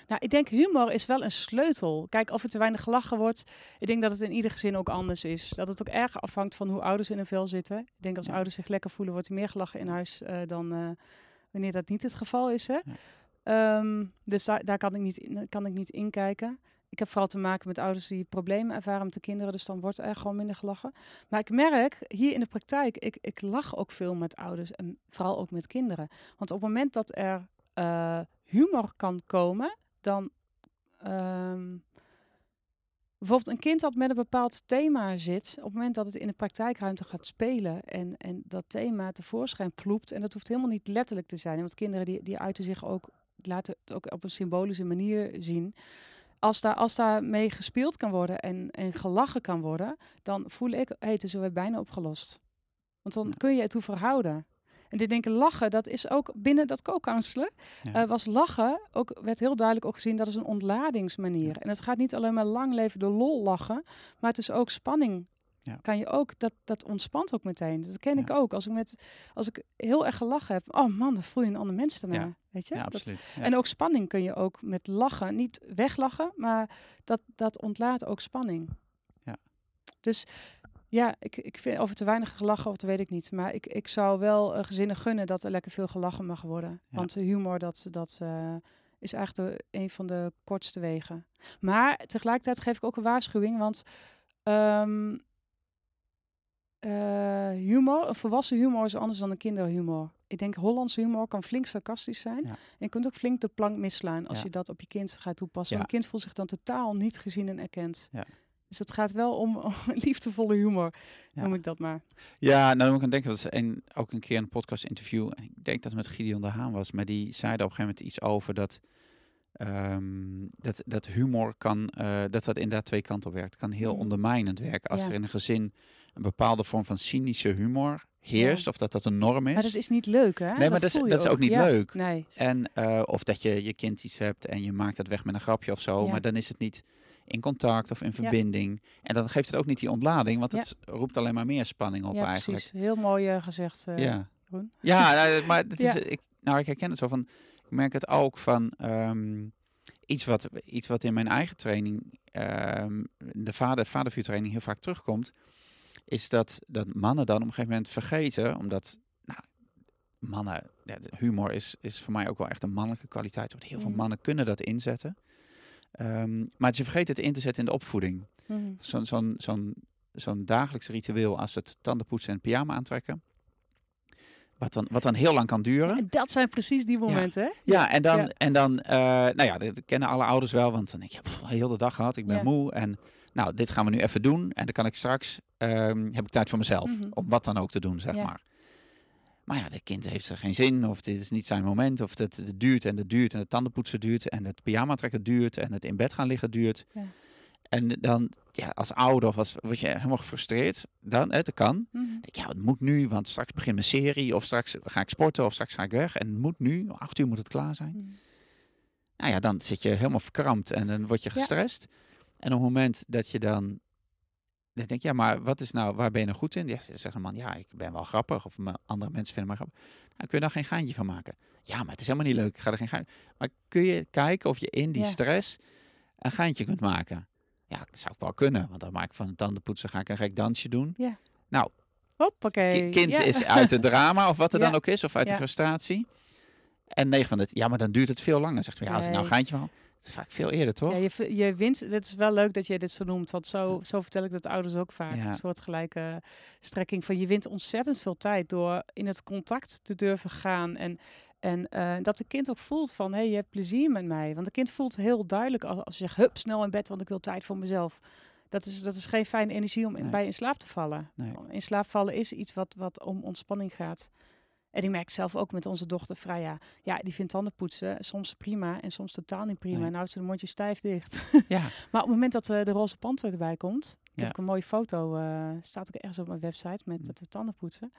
Nou, ik denk humor is wel een sleutel. Kijk, of er te weinig gelachen wordt. Ik denk dat het in ieder gezin ook anders is. Dat het ook erg afhangt van hoe ouders in een vel zitten. Ik denk als ouders zich lekker voelen, wordt er meer gelachen in huis uh, dan uh, wanneer dat niet het geval is. Hè? Ja. Um, dus daar, daar, kan, ik niet in, kan ik niet inkijken. Ik heb vooral te maken met ouders die problemen ervaren met de kinderen, dus dan wordt er gewoon minder gelachen. Maar ik merk hier in de praktijk, ik, ik lach ook veel met ouders en vooral ook met kinderen. Want op het moment dat er uh, humor kan komen, dan um, bijvoorbeeld een kind dat met een bepaald thema zit, op het moment dat het in de praktijkruimte gaat spelen en, en dat thema tevoorschijn ploept, en dat hoeft helemaal niet letterlijk te zijn, want kinderen die, die uiten zich ook, laten het ook op een symbolische manier zien. Als daar, als daar mee gespeeld kan worden en, en gelachen kan worden, dan voel ik, hé, het is weer bijna opgelost. Want dan kun je het toe verhouden. En dit denken lachen, dat is ook binnen dat co-counselen, uh, was lachen, ook, werd heel duidelijk ook gezien, dat is een ontladingsmanier. En het gaat niet alleen maar lang leven de lol lachen, maar het is ook spanning. Ja. Kan je ook, dat, dat ontspant ook meteen. Dat ken ik ook. Als ik, met, als ik heel erg gelachen heb, oh man, dan voel je een ander mens daarna. Weet je? Ja, absoluut. En ook spanning kun je ook met lachen, niet weglachen, maar dat, dat ontlaat ook spanning. Ja. Dus ja, ik, ik vind over te weinig gelachen of dat weet ik niet. Maar ik, ik zou wel uh, gezinnen gunnen dat er lekker veel gelachen mag worden. Want humor, dat, dat uh, is eigenlijk de, een van de kortste wegen. Maar tegelijkertijd geef ik ook een waarschuwing, want um, uh, humor, een volwassen humor is anders dan een kinderhumor. Ik denk Hollandse humor kan flink sarcastisch zijn. En je kunt ook flink de plank misslaan als je dat op je kind gaat toepassen. Een kind voelt zich dan totaal niet gezien en erkend. Ja. Dus het gaat wel om, om liefdevolle humor, noem ik dat maar. Ja, nou dan moet ik aan denken, dat is een, ook een keer een podcast interview. En ik denk dat het met Gideon de Haan was, maar die zei er op een gegeven moment iets over dat, ehm, dat, dat humor kan, uh, dat dat inderdaad twee kanten op werkt. Het kan heel mm. ondermijnend werken als er in een gezin een bepaalde vorm van cynische humor heerst, of dat dat een norm is. Maar dat is niet leuk, hè? Nee, maar dat, is, dat is ook niet leuk. Nee. En, uh, of dat je je kind iets hebt en je maakt het weg met een grapje of zo, maar dan is het niet in contact of in verbinding. En dan geeft het ook niet die ontlading, want het roept alleen maar meer spanning op ja, eigenlijk. Precies. Heel mooi uh, gezegd, uh, ja. Ja, nou, maar dat is, ik, nou, ik herken het zo van, ik merk het ook van um, iets, wat, iets wat in mijn eigen training, um, de vader, vadervuurtraining heel vaak terugkomt, is dat, dat mannen dan op een gegeven moment vergeten, omdat nou, mannen, ja, humor is, is voor mij ook wel echt een mannelijke kwaliteit. Want heel veel mm. mannen kunnen dat inzetten. Um, maar je vergeet het in te zetten in de opvoeding. Mm. Zo'n zo'n dagelijks ritueel als het tandenpoetsen en pyjama aantrekken. Wat dan, wat dan heel lang kan duren. En dat zijn precies die momenten, ja. hè? Ja, en dan, ja. En dan uh, nou ja, dat kennen alle ouders wel. Want dan denk je, pff, heel de dag gehad, ik ben ja. moe. En nou, dit gaan we nu even doen. En dan kan ik straks, um, heb ik tijd voor mezelf. Mm -hmm. Om wat dan ook te doen, zeg maar. Maar ja, de kind heeft er geen zin, of dit is niet zijn moment, of het, het duurt en het duurt en het tandenpoetsen duurt en het pyjama trekken duurt en het in bed gaan liggen duurt. Ja. En dan, ja, als ouder of als, word je helemaal gefrustreerd, dan, het kan. Mm -hmm. ja, het moet nu, want straks begint mijn serie, of straks ga ik sporten, of straks ga ik weg. En het moet nu, om acht uur moet het klaar zijn. Mm -hmm. Nou ja, dan zit je helemaal verkrampt en dan word je gestrest. Ja. En op het moment dat je dan dan denk ik, ja, maar wat is nou, waar ben je nou goed in? Ja, zegt een man, ja, ik ben wel grappig. Of andere mensen vinden me grappig. Nou, kun je daar geen geintje van maken? Ja, maar het is helemaal niet leuk. Ik ga er geen geintje. Maar kun je kijken of je in die ja. stress een geintje kunt maken? Ja, dat zou ik wel kunnen. Want dan maak ik van een tandenpoetsen, ga ik een gek dansje doen. Ja. Nou, Hoppakee. kind ja. is uit het drama of wat er dan ook is. Of uit de frustratie. En negen van het, ja, maar dan duurt het veel langer. Zegt hij, ja, als ik nou een geintje van... Is vaak veel eerder, toch? Ja, je, je wint. Het is wel leuk dat je dit zo noemt. Want zo, zo vertel ik dat ouders ook vaak. Ja. Een soort gelijke strekking van je wint ontzettend veel tijd door in het contact te durven gaan. En, en uh, dat de kind ook voelt van, hé, hey, je hebt plezier met mij. Want de kind voelt heel duidelijk als, als je zegt, hup, snel in bed, want ik wil tijd voor mezelf. Dat is, dat is geen fijne energie om in, nee. bij in slaap te vallen. Nee. In slaap vallen is iets wat, wat om ontspanning gaat. En ik merk zelf ook met onze dochter Freya. Ja, die vindt tandenpoetsen soms prima en soms totaal niet prima. Nee. En houdt ze de mondje stijf dicht. Ja. maar op het moment dat uh, de roze panter erbij komt... Ja. heb ik een mooie foto, uh, staat ook ergens op mijn website met dat we tanden poetsen.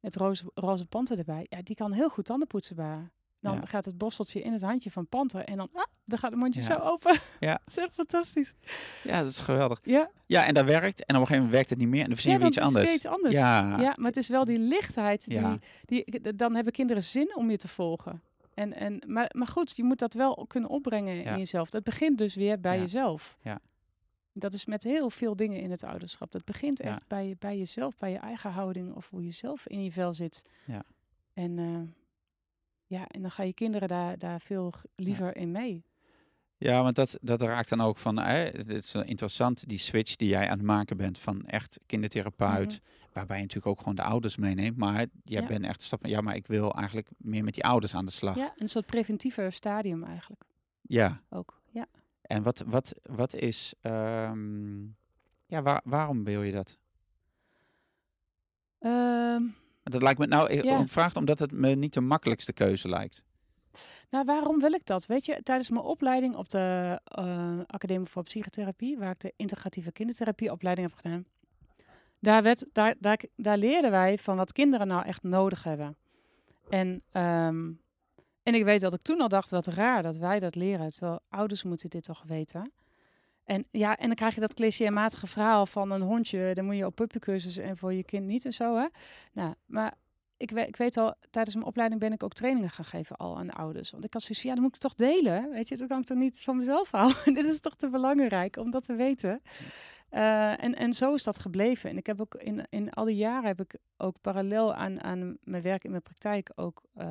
Het roze, roze panter erbij. Ja, die kan heel goed tanden poetsen bij Dan ja. gaat het borsteltje in het handje van panter en dan, ah, dan gaat het mondje Ja. zo open. Ja. dat is echt fantastisch. Ja, dat is geweldig. Ja, Ja, en dat werkt. En op een gegeven moment werkt het niet meer. En dan ja dan weer iets anders. iets anders. Ja. Ja, maar het is wel die lichtheid. Die, Ja. die, dan hebben kinderen zin om je te volgen. En, en, maar, maar goed, je moet dat wel kunnen opbrengen Ja. in jezelf. Dat begint dus weer bij Ja. jezelf. Ja. Dat is met heel veel dingen in het ouderschap. Dat begint Ja. echt bij, je- bij jezelf, bij je eigen houding of hoe je zelf in je vel zit. Ja. En, eh, ja, en dan gaan je kinderen daar, daar veel liever in mee. Ja, want dat, dat raakt dan ook van, hè, het is wel interessant, die switch die jij aan het maken bent van echt kindertherapeut, waarbij je natuurlijk ook gewoon de ouders meeneemt, maar jij Mhm. Ja. bent echt een stap, ja, maar ik wil eigenlijk meer met die ouders aan de slag. Ja, een soort preventiever stadium eigenlijk Ja. ook. Ja. En wat, wat, wat is, ehm, ja, waar, waarom wil je dat? Want dat lijkt me, nou, Ja. omdat het me niet de makkelijkste keuze lijkt. Nou, waarom wil ik dat? Weet je, tijdens mijn opleiding op de eh, Academie voor Psychotherapie, waar ik de integratieve kindertherapieopleiding heb gedaan, daar, werd, daar, daar, daar leerden wij van wat kinderen nou echt nodig hebben. En, ehm, en ik weet dat ik toen al dacht, wat raar dat wij dat leren, terwijl ouders moeten dit toch weten. En ja, en dan krijg je dat clichématige verhaal van een hondje, dan moet je op puppycursus en voor je kind niet en zo, hè. Nou, maar ik weet, ik weet al, tijdens mijn opleiding ben ik ook trainingen gaan geven al aan ouders. Want ik had zoiets ja, dan moet ik het toch delen. Weet je, dat kan ik toch niet van mezelf houden. Dit is toch te belangrijk om dat te weten. Eh, en, en zo is dat gebleven. En ik heb ook in, in al die jaren heb ik ook parallel aan, aan mijn werk in mijn praktijk ook eh,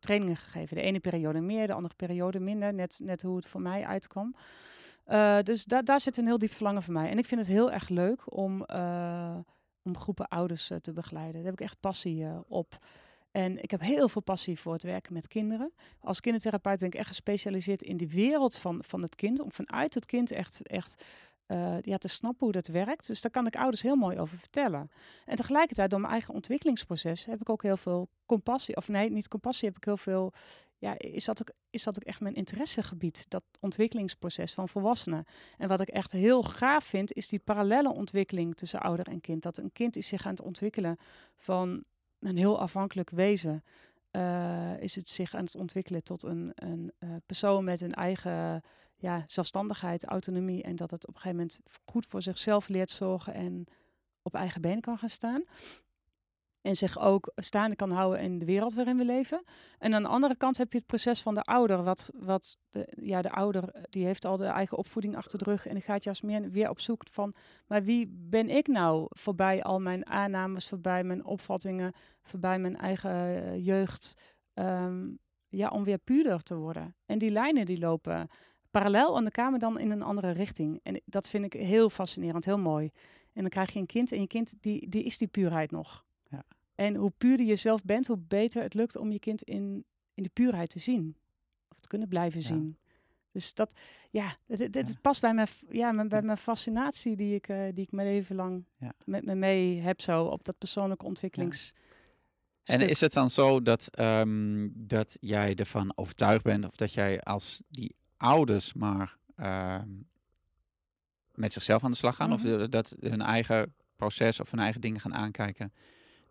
trainingen gegeven. De ene periode meer, de andere periode minder. Net, net hoe het voor mij uitkwam. Eh, dus da daar zit een heel diep verlangen van mij. En ik vind het heel erg leuk om, eh, om groepen ouders eh, te begeleiden. Daar heb ik echt passie op. En ik heb heel veel passie voor het werken met kinderen. Als kindertherapeut ben ik echt gespecialiseerd in de wereld van, van het kind. Om vanuit het kind echt, echt ja, te snappen hoe dat werkt. Dus daar kan ik ouders heel mooi over vertellen. En tegelijkertijd, door mijn eigen ontwikkelingsproces, heb ik ook heel veel compassie. Of nee, niet compassie, heb ik heel veel. Ja, is dat ook, is dat ook echt mijn interessegebied, dat ontwikkelingsproces van volwassenen. En wat ik echt heel gaaf vind, is die parallele ontwikkeling tussen ouder en kind. Dat een kind is zich aan het ontwikkelen van een heel afhankelijk wezen. Uh, is het zich aan het ontwikkelen tot een, een uh, persoon met een eigen ja, zelfstandigheid, autonomie. En dat het op een gegeven moment goed voor zichzelf leert zorgen en op eigen benen kan gaan staan. En zich ook staande kan houden in de wereld waarin we leven. En aan de andere kant heb je het proces van de ouder. Wat, wat de, ja, de ouder die heeft al de eigen opvoeding achter de rug. En die gaat juist meer weer op zoek van. Maar wie ben ik nou voorbij al mijn aannames, voorbij mijn opvattingen, voorbij mijn eigen uh, jeugd. Um, ja, om weer puurder te worden. En die lijnen die lopen parallel aan de kamer dan in een andere richting. En dat vind ik heel fascinerend, heel mooi. En dan krijg je een kind en je kind die, die is die puurheid nog. En hoe puurder je zelf bent, hoe beter het lukt om je kind in, in de puurheid te zien. Of te kunnen blijven zien. Dus dat, ja, dit, past bij mijn, ja, bij mijn fascinatie die ik, uh, die ik mijn leven lang met me mee heb zo op dat persoonlijke ontwikkelings... En is het dan zo dat, um, dat jij ervan overtuigd bent of dat jij als die ouders maar ehm, met zichzelf aan de slag gaan. Of mhm. dat hun eigen proces of hun eigen dingen gaan aankijken.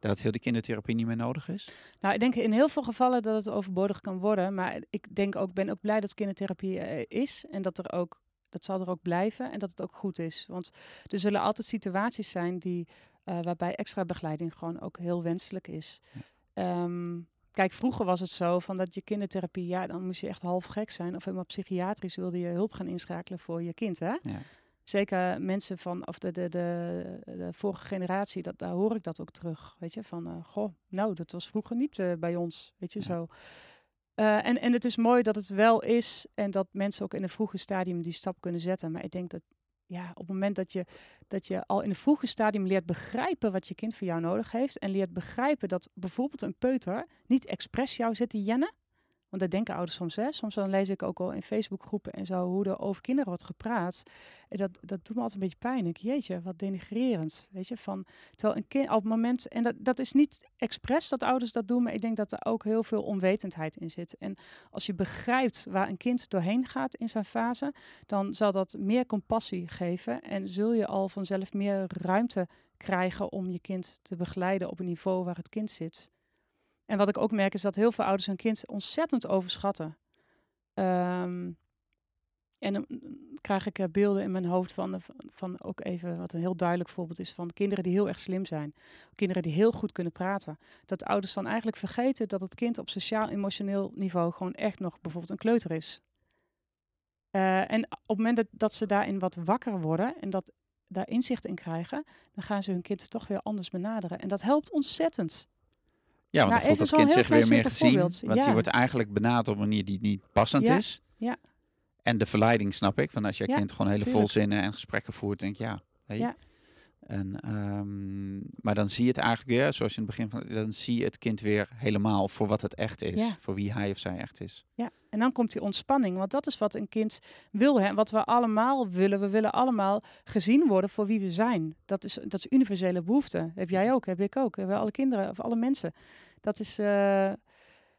Dat heel die kindertherapie niet meer nodig is? Nou, ik denk in heel veel gevallen dat het overbodig kan worden. Maar ik denk ook, ben ook blij dat kindertherapie uh, is. En dat er ook, dat zal er ook blijven. En dat het ook goed is. Want er zullen altijd situaties zijn die, uh, waarbij extra begeleiding gewoon ook heel wenselijk is. Ehm, Kijk, vroeger was het zo van dat je kindertherapie, ja, dan moest je echt half gek zijn. Of helemaal psychiatrisch wilde je hulp gaan inschakelen voor je kind, hè? Ja. Zeker mensen van, of de, de, de, de, vorige generatie, dat, daar hoor ik dat ook terug. Weet je, van, uh, goh, nou, dat was vroeger niet uh, bij ons, weet je, zo. Uh, en, en het is mooi dat het wel is en dat mensen ook in een vroege stadium die stap kunnen zetten. Maar ik denk dat ja, op het moment dat je, dat je al in een vroege stadium leert begrijpen wat je kind voor jou nodig heeft. En leert begrijpen dat bijvoorbeeld een peuter niet expres jou zit te jennen. Want dat denken ouders soms. Hè? Soms dan lees ik ook al in Facebookgroepen en zo hoe er over kinderen wordt gepraat. En dat, dat doet me altijd een beetje pijn. Ik, jeetje, wat denigrerend. Weet je, van terwijl een kind op het moment. En dat, dat is niet expres dat ouders dat doen, maar ik denk dat er ook heel veel onwetendheid in zit. En als je begrijpt waar een kind doorheen gaat in zijn fase, dan zal dat meer compassie geven. En zul je al vanzelf meer ruimte krijgen om je kind te begeleiden op een niveau waar het kind zit. En wat ik ook merk is dat heel veel ouders hun kind ontzettend overschatten. Ehm, en dan krijg ik eh, beelden in mijn hoofd van, van ook even wat een heel duidelijk voorbeeld is van kinderen die heel erg slim zijn. Kinderen die heel goed kunnen praten. Dat ouders dan eigenlijk vergeten dat het kind op sociaal-emotioneel niveau gewoon echt nog bijvoorbeeld een kleuter is. Uh, en op het moment dat, dat ze daarin wat wakker worden en dat daar inzicht in krijgen, dan gaan ze hun kind toch weer anders benaderen. En dat helpt ontzettend. Ja, want nou, dan voelt het kind zich weer meer gezien. Want ja. die wordt eigenlijk benaderd op een manier die niet passend is. Ja. En de verleiding snap ik. Van als je kind gewoon hele volzinnen en gesprekken voert, denk je ja. Hey. En, um, maar dan zie je het eigenlijk weer, zoals je in het begin van, dan zie je het kind weer helemaal voor wat het echt is, voor wie hij of zij echt is. Ja, en dan komt die ontspanning, want dat is wat een kind wil, hè, wat we allemaal willen. We willen allemaal gezien worden voor wie we zijn. Dat is, dat is universele behoefte. Heb jij ook, heb ik ook, hebben alle kinderen of alle mensen. Dat is. Uh,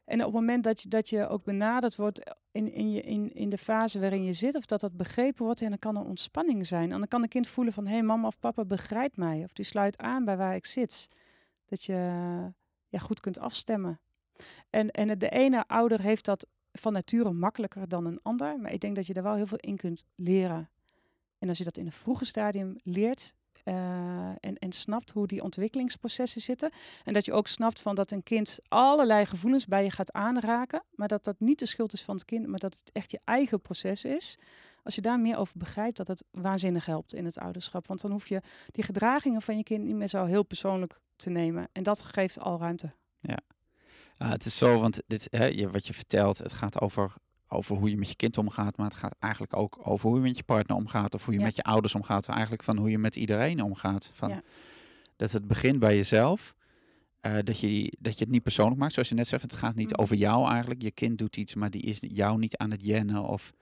en op het moment dat je, dat je ook benaderd wordt in, in, je, in, in de fase waarin je zit, of dat dat begrepen wordt, en dan kan er ontspanning zijn. En dan kan een kind voelen van, hé, hey, mama of papa begrijpt mij. Of die sluit aan bij waar ik zit. Dat je ja, goed kunt afstemmen. En, en de ene ouder heeft dat van nature makkelijker dan een ander. Maar ik denk dat je daar wel heel veel in kunt leren. En als je dat in een vroege stadium leert, uh, en, en snapt hoe die ontwikkelingsprocessen zitten. En dat je ook snapt van dat een kind allerlei gevoelens bij je gaat aanraken. Maar dat dat niet de schuld is van het kind, maar dat het echt je eigen proces is. Als je daar meer over begrijpt, dat het waanzinnig helpt in het ouderschap. Want dan hoef je die gedragingen van je kind niet meer zo heel persoonlijk te nemen. En dat geeft al ruimte. Ja, het is zo, want dit, hè, wat je vertelt, het gaat over over hoe je met je kind omgaat, maar het gaat eigenlijk ook over hoe je met je partner omgaat of hoe je met je ouders omgaat. Eigenlijk van hoe je met iedereen omgaat. Van, Dat het begint bij jezelf. Uh, dat, je, dat je het niet persoonlijk maakt, zoals je net zei. Het gaat niet mm. over jou eigenlijk. Je kind doet iets, maar die is jou niet aan het jennen. Of,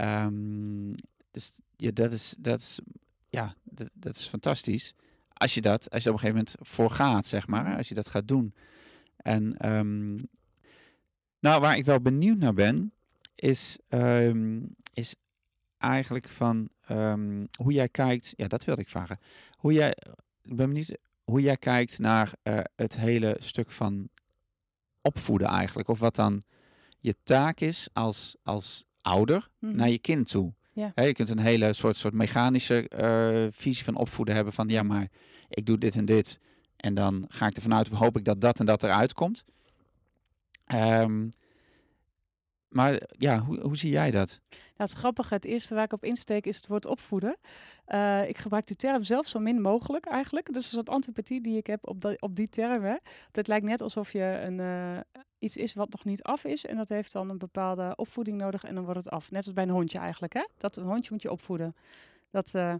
um, dus ja, dat is, dat is, ja, dat, dat is fantastisch. Als je dat, als je op een gegeven moment voor gaat, zeg maar, als je dat gaat doen. En ehm, nou, waar ik wel benieuwd naar ben, is, ehm, is eigenlijk van ehm, hoe jij kijkt. Ja, dat wilde ik vragen. Hoe jij, ik ben benieuwd hoe jij kijkt naar eh, het hele stuk van opvoeden eigenlijk. Of wat dan je taak is als, als ouder Mhm. naar je kind toe. Ja. Je kunt een hele soort, soort mechanische eh, visie van opvoeden hebben van ja, maar ik doe dit en dit. En dan ga ik ervan uit, of hoop ik dat dat en dat eruit komt. Ehm, maar ja, hoe, hoe zie jij dat? Nou, het grappige, het eerste waar ik op insteek is het woord opvoeden. Eh, ik gebruik die term zelf zo min mogelijk eigenlijk. Dat is een soort antipathie die ik heb op, dat op die term. Het lijkt net alsof je een, eh, iets is wat nog niet af is. En dat heeft dan een bepaalde opvoeding nodig en dan wordt het af. Net als bij een hondje eigenlijk. Hè? Dat een hondje moet je opvoeden. Dat, eh,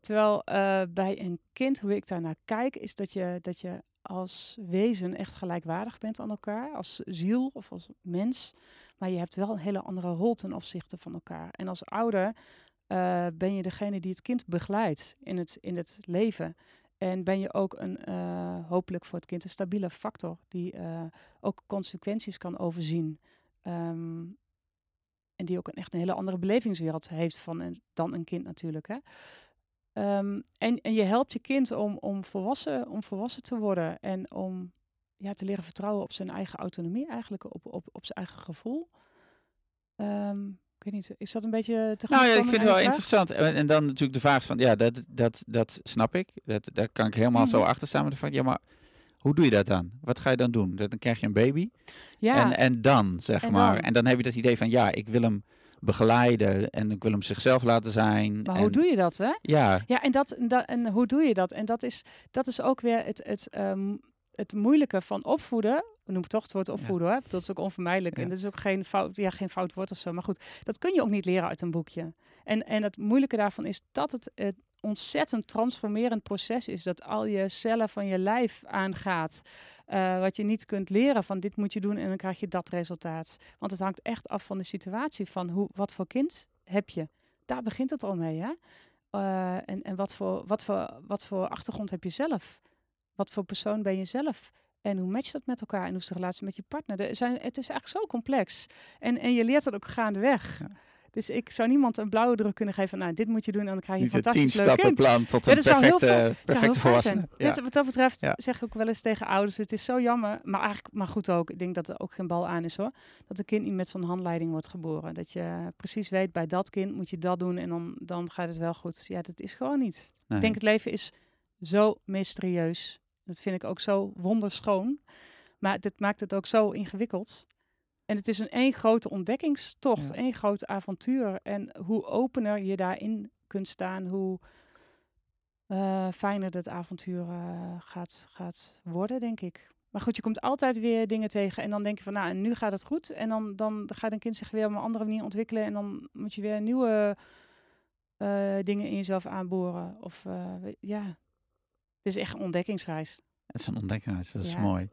terwijl eh, bij een kind, hoe ik daar naar kijk, is dat je, dat je als wezen echt gelijkwaardig bent aan elkaar. Als ziel of als mens. Maar je hebt wel een hele andere rol ten opzichte van elkaar. En als ouder eh, ben je degene die het kind begeleidt in het, in het leven. En ben je ook een, eh, hopelijk voor het kind een stabiele factor die ook consequenties kan overzien. Ehm, en die ook echt een hele andere belevingswereld heeft van dan een kind natuurlijk. Hè? Ehm, en, en je helpt je kind om, om, volwassen, om volwassen te worden en om ja, te leren vertrouwen op zijn eigen autonomie, eigenlijk op, op, op zijn eigen gevoel. Ehm, ik weet niet, is dat een beetje te Nou ja, ik vind het wel vraag? interessant. En, en dan natuurlijk de vraag van, ja, dat, dat, dat snap ik. Dat, daar kan ik helemaal zo Mhm. achter staan. Maar van, ja, maar hoe doe je dat dan? Wat ga je dan doen? Dan krijg je een baby. Ja, En, en dan, zeg En maar. dan? En dan heb je dat idee van, ja, ik wil hem begeleiden. En ik wil hem zichzelf laten zijn. maar en, hoe doe je dat, hè? Ja, Ja, en, dat, en, dat, en hoe doe je dat? En dat is, dat is ook weer het, het, ehm, het moeilijke van opvoeden. We noemen toch het woord opvoeden, hoor. Dat is ook onvermijdelijk. Ja. En dat is ook geen fout, ja, geen fout woord of zo. Maar goed, dat kun je ook niet leren uit een boekje. En, en het moeilijke daarvan is dat het een ontzettend transformerend proces is. Dat al je cellen van je lijf aangaat. Eh, wat je niet kunt leren van dit moet je doen en dan krijg je dat resultaat. Want het hangt echt af van de situatie van hoe, wat voor kind heb je. Daar begint het al mee, hè? Eh, en en wat, voor, wat, voor, wat voor achtergrond heb je zelf? Wat voor persoon ben je zelf? En hoe matcht dat met elkaar? En hoe is de relatie met je partner? Er zijn, het is eigenlijk zo complex. En, en je leert het ook gaandeweg. Dus ik zou niemand een blauwe druk kunnen geven van, nou, dit moet je doen en dan krijg je niet een fantastisch leuk kind. plan tot een perfecte, veel- perfecte volwassene. zijn. Ja. Dus wat dat betreft Ja. zeg ik ook wel eens tegen ouders, het is zo jammer, maar eigenlijk, maar goed ook, ik denk dat er ook geen bal aan is hoor, dat een kind niet met zo'n handleiding wordt geboren. Dat je precies weet, bij dat kind moet je dat doen en dan, dan gaat het wel goed. Ja, dat is gewoon niet. Nee. Ik denk het leven is zo mysterieus. Dat vind ik ook zo wonderschoon. Maar dit maakt het ook zo ingewikkeld. En het is een één grote ontdekkingstocht, Ja. één groot avontuur. En hoe opener je daarin kunt staan, hoe eh, fijner het avontuur eh, gaat, gaat worden, denk ik. Maar goed, je komt altijd weer dingen tegen. En dan denk je van, nou, en nu gaat het goed. En dan, dan gaat een kind zich weer op een andere manier ontwikkelen. En dan moet je weer nieuwe eh, dingen in jezelf aanboren. Of ja, het is echt een ontdekkingsreis. Het is een ontdekking, dat is Ja. mooi.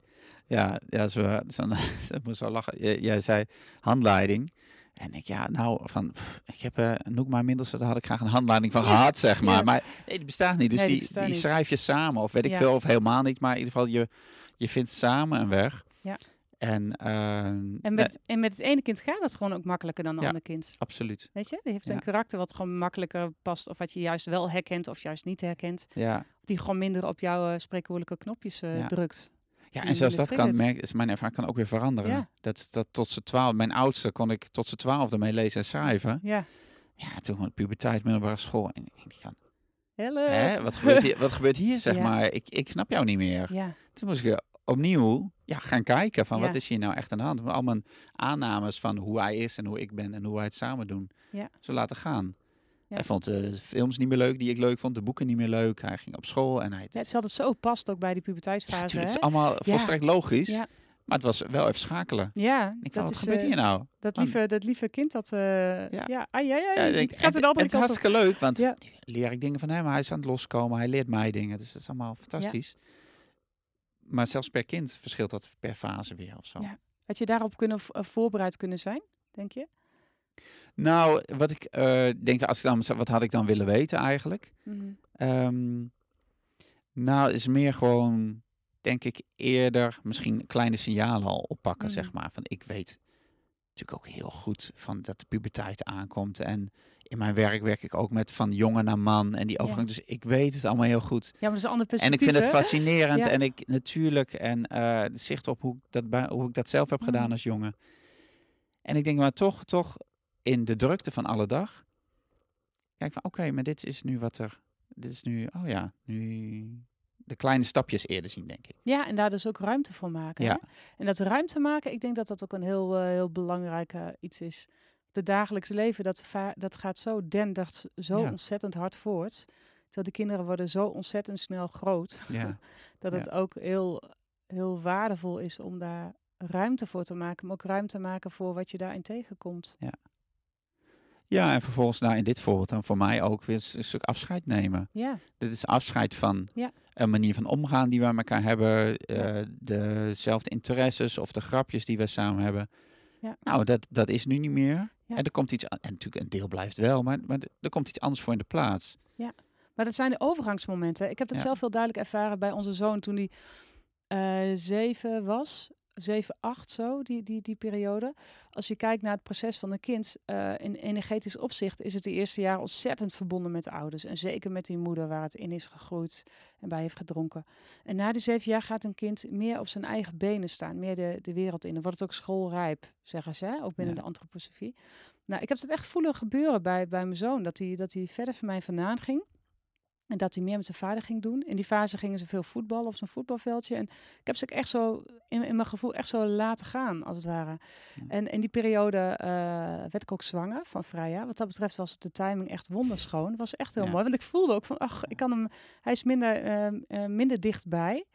Ja, ja zo, zo, dat moest wel lachen. Jij, jij zei handleiding. En ik, ja, nou, van, pff, ik heb eh Noek maar middels, daar had ik graag een handleiding van gehad, zeg maar. Ja. Maar nee, die bestaat niet. Dus Nee, die die, bestaat die niet. schrijf je samen, of weet ik Ja. veel, of helemaal niet. Maar in ieder geval, je, je vindt samen een weg. Ja. En, ehm, En met, en met het ene kind gaat het gewoon ook makkelijker dan een Ja. ander kind. absoluut. Weet je, die heeft Ja. een karakter wat gewoon makkelijker past. Of wat je juist wel herkent of juist niet herkent. Ja. Die gewoon minder op jouw uh, spreekwoordelijke knopjes eh, Ja. drukt. Ja, en zelfs dat kan, merk, is mijn ervaring kan ook weer veranderen. Ja. Dat, dat tot z'n twaalf, mijn oudste kon ik tot z'n twaalfde mee lezen en schrijven. Ja. Ja, toen gewoon puberteit, middelbare school. En ik denk, Hello. hè, wat, gebeurt hier, wat gebeurt hier, zeg Ja. maar? Ik, ik snap jou niet meer. Ja. Toen moest ik weer opnieuw ja, gaan kijken van Ja. wat is hier nou echt aan de hand. Al mijn aannames van hoe hij is en hoe ik ben en hoe wij het samen doen. Ja. Zo laten gaan. Hij vond de films niet meer leuk die ik leuk vond, de boeken niet meer leuk. Hij ging op school en hij... het is altijd zo past ook bij die puberteitsfase. het is allemaal volstrekt logisch. Ja. Maar het was wel even schakelen. Ja, Ik van, wat gebeurt eh, hier nou? dat, lieve, dat lieve kind dat... eh Ja. ja, ja, ai, ai, ai, Ja, denk, gaat het is op. hartstikke leuk, want Ja. leer ik dingen van hem. Hij is aan het loskomen, hij leert mij dingen. Dus dat is allemaal fantastisch. Maar zelfs per kind verschilt dat per fase weer of zo. Ja. Had je daarop kunnen eh, voorbereid kunnen zijn, denk je? Nou, wat ik uh, denk, als ik dan, wat had ik dan willen weten eigenlijk? Mm -hmm. nou, is meer gewoon, denk ik, eerder misschien kleine signalen al oppakken, zeg mhm. maar. Van ik weet natuurlijk ook heel goed van dat de puberteit aankomt. En in mijn werk werk ik ook met van jongen naar man en die overgang. Dus ik weet het allemaal heel goed. Ja, maar dat is een ander perspectief. En ik vind het fascinerend. En ik natuurlijk, en uh, zicht op hoe ik, dat hoe ik dat zelf heb gedaan mhm. als jongen. En ik denk maar toch, toch in de drukte van alle dag. Kijk van oké, maar dit is nu wat er. Dit is nu, oh ja, nu de kleine stapjes eerder zien, denk ik. Ja, en daar dus ook ruimte voor maken. Ja. Hè? En dat ruimte maken, ik denk dat dat ook een heel, uh, heel belangrijk uh, iets is. De dagelijkse leven, dat, dat gaat zo dendert zo ontzettend hard voort. Terwijl de kinderen worden zo ontzettend snel groot. Ja. dat het ook heel, heel waardevol is om daar ruimte voor te maken. Maar ook ruimte maken voor wat je daarin tegenkomt. Ja. Ja, en vervolgens nou in dit voorbeeld dan voor mij ook weer een stuk afscheid nemen. Ja. Dit is afscheid van ja. een manier van omgaan die we met elkaar hebben, uh, dezelfde interesses of de grapjes die we samen hebben. Ja. Nou, dat, dat is nu niet meer. En er komt iets, en natuurlijk een deel blijft wel, maar, maar er komt iets anders voor in de plaats. Ja, maar dat zijn de overgangsmomenten. Ik heb dat zelf heel duidelijk ervaren bij onze zoon toen hij uh, zeven was. 7, 8 zo, die, die, die periode. Als je kijkt naar het proces van een kind, uh, in energetisch opzicht is het de eerste jaar ontzettend verbonden met de ouders. En zeker met die moeder waar het in is gegroeid en bij heeft gedronken. En na die zeven jaar gaat een kind meer op zijn eigen benen staan, meer de, de wereld in. Dan wordt het ook schoolrijp, zeggen ze, ook binnen de antroposofie. Nou, ik heb het echt voelen gebeuren bij, bij mijn zoon, dat hij, dat hij verder van mij vandaan ging. En dat hij meer met zijn vader ging doen. In die fase gingen ze veel voetballen op zo'n voetbalveldje. En ik heb ze echt zo, in, in mijn gevoel, echt zo laten gaan, als het ware. En in die periode uh, werd ik ook zwanger van Freya. Wat dat betreft was de timing echt wonderschoon. Het was echt heel mooi. Want ik voelde ook van, ach, ik kan hem, hij is minder, uh, minder dichtbij.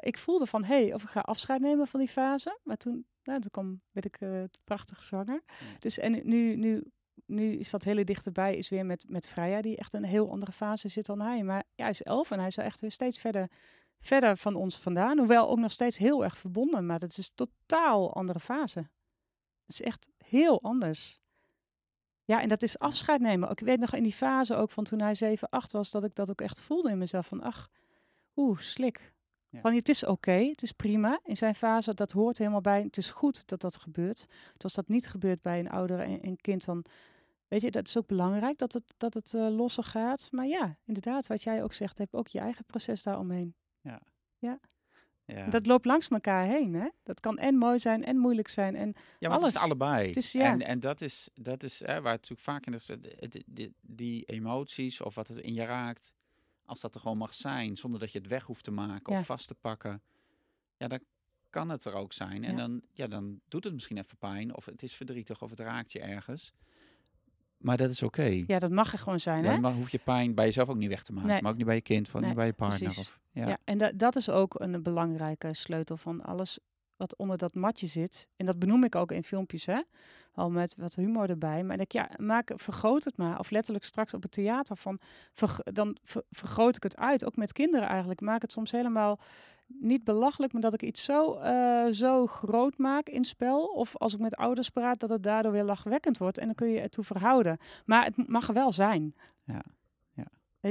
ik voelde van, hé, hey, of ik ga afscheid nemen van die fase. Maar toen, nou, toen kwam, werd ik prachtig zwanger. Dus en nu, nu nu is dat hele dichterbij, is weer met, met Freya, die echt een heel andere fase zit dan hij. Maar ja, hij is elf en hij is echt weer steeds verder, verder van ons vandaan. Hoewel ook nog steeds heel erg verbonden, maar dat is een totaal andere fase. Het is echt heel anders. Ja, en dat is afscheid nemen. Ik weet nog in die fase ook van toen hij 7, 8 was, dat ik dat ook echt voelde in mezelf. Van ach, oeh, slik. Van het is oké, het is prima. In zijn fase, dat hoort helemaal bij. Het is goed dat dat gebeurt. als dat niet gebeurt bij een ouder en een kind, dan Weet je, dat is ook belangrijk dat het, dat het uh, losser gaat. Maar ja, inderdaad, wat jij ook zegt, heb ook je eigen proces daaromheen. Ja. ja. Ja. Dat loopt langs elkaar heen, hè? Dat kan en mooi zijn en moeilijk zijn en Ja, maar alles. het is allebei. Het is, ja. en, en dat is, dat is hè, waar het natuurlijk vaak in is, die, die, die, emoties of wat het in je raakt, als dat er gewoon mag zijn, zonder dat je het weg hoeft te maken of vast te pakken, ja, dan kan het er ook zijn. En dan, ja, dan doet het misschien even pijn, of het is verdrietig, of het raakt je ergens. Maar dat is oké. Ja, dat mag er gewoon zijn. Dan hè? hoef je pijn bij jezelf ook niet weg te maken. Maar ook niet bij je kind, van niet bij je partner. Of, ja. ja. en dat, dat is ook een belangrijke sleutel van alles wat onder dat matje zit. En dat benoem ik ook in filmpjes, hè? Al met wat humor erbij. Maar ik ja, maak, vergroot het maar. Of letterlijk straks op het theater van, dan vergroot ik het uit. Ook met kinderen eigenlijk. Maak het soms helemaal niet belachelijk, maar dat ik iets zo, uh, zo groot maak in spel. Of als ik met ouders praat, dat het daardoor weer lachwekkend wordt. En dan kun je het toe verhouden. Maar het mag wel zijn. Ja. ja.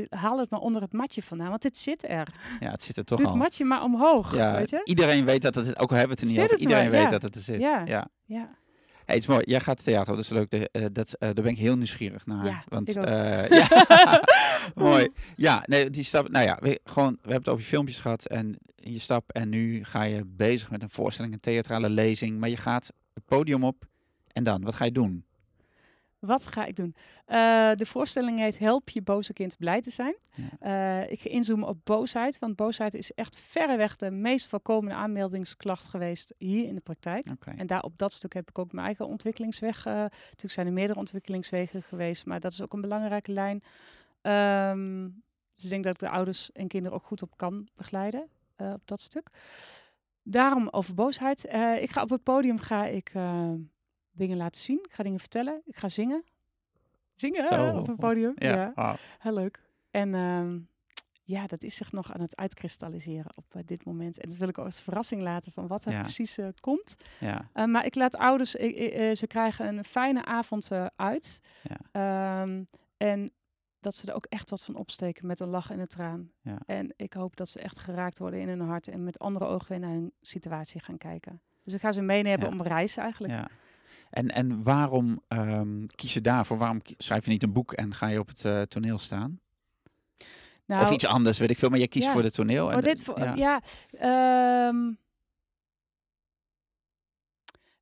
Haal het maar onder het matje vandaan, want dit zit er. Ja, het zit er toch Doe al. het matje maar omhoog, ja, weet je? Iedereen weet dat het, ook al hebben we het er niet over, iedereen weet dat het er zit. Ja, ja. ja. Hey, het is mooi. Jij gaat theater, dat is leuk. De, uh, dat, uh, daar ben ik heel nieuwsgierig naar. Ja, want, ja. mooi. Ja, nee, die stap. Nou ja, we, gewoon, we hebben het over je filmpjes gehad en je stap. En nu ga je bezig met een voorstelling, een theatrale lezing. Maar je gaat het podium op en dan, wat ga je doen? Wat ga ik doen? Uh, de voorstelling heet Help je boze kind blij te zijn. Uh, ik ga inzoomen op boosheid, want boosheid is echt verreweg de meest voorkomende aanmeldingsklacht geweest hier in de praktijk. Okay. En daar op dat stuk heb ik ook mijn eigen ontwikkelingsweg. Uh, natuurlijk zijn er meerdere ontwikkelingswegen geweest, maar dat is ook een belangrijke lijn. Um, dus ik denk dat ik de ouders en kinderen ook goed op kan begeleiden op dat stuk. Daarom over boosheid. ik ga op het podium ga ik dingen laten zien. Ik ga dingen vertellen. Ik ga zingen. Zingen Zo. op het podium. Ja, ja. heel leuk. En uh, ja, dat is zich nog aan het uitkristalliseren op dit moment. En dat wil ik als verrassing laten van wat er precies komt. Ja. maar ik laat ouders, ze krijgen een fijne avond uit. Ja. Ehm, en dat ze er ook echt wat van opsteken met een lach en een traan. Ja. En ik hoop dat ze echt geraakt worden in hun hart en met andere ogen weer naar hun situatie gaan kijken. Dus ik ga ze meenemen ja. om reis eigenlijk. Ja. En, en waarom um, kies je daarvoor? Waarom schrijf je niet een boek en ga je op het uh, toneel staan? Nou, of iets anders, weet ik veel. Maar je kiest voor het toneel. En, dit, voor, ja, ja um,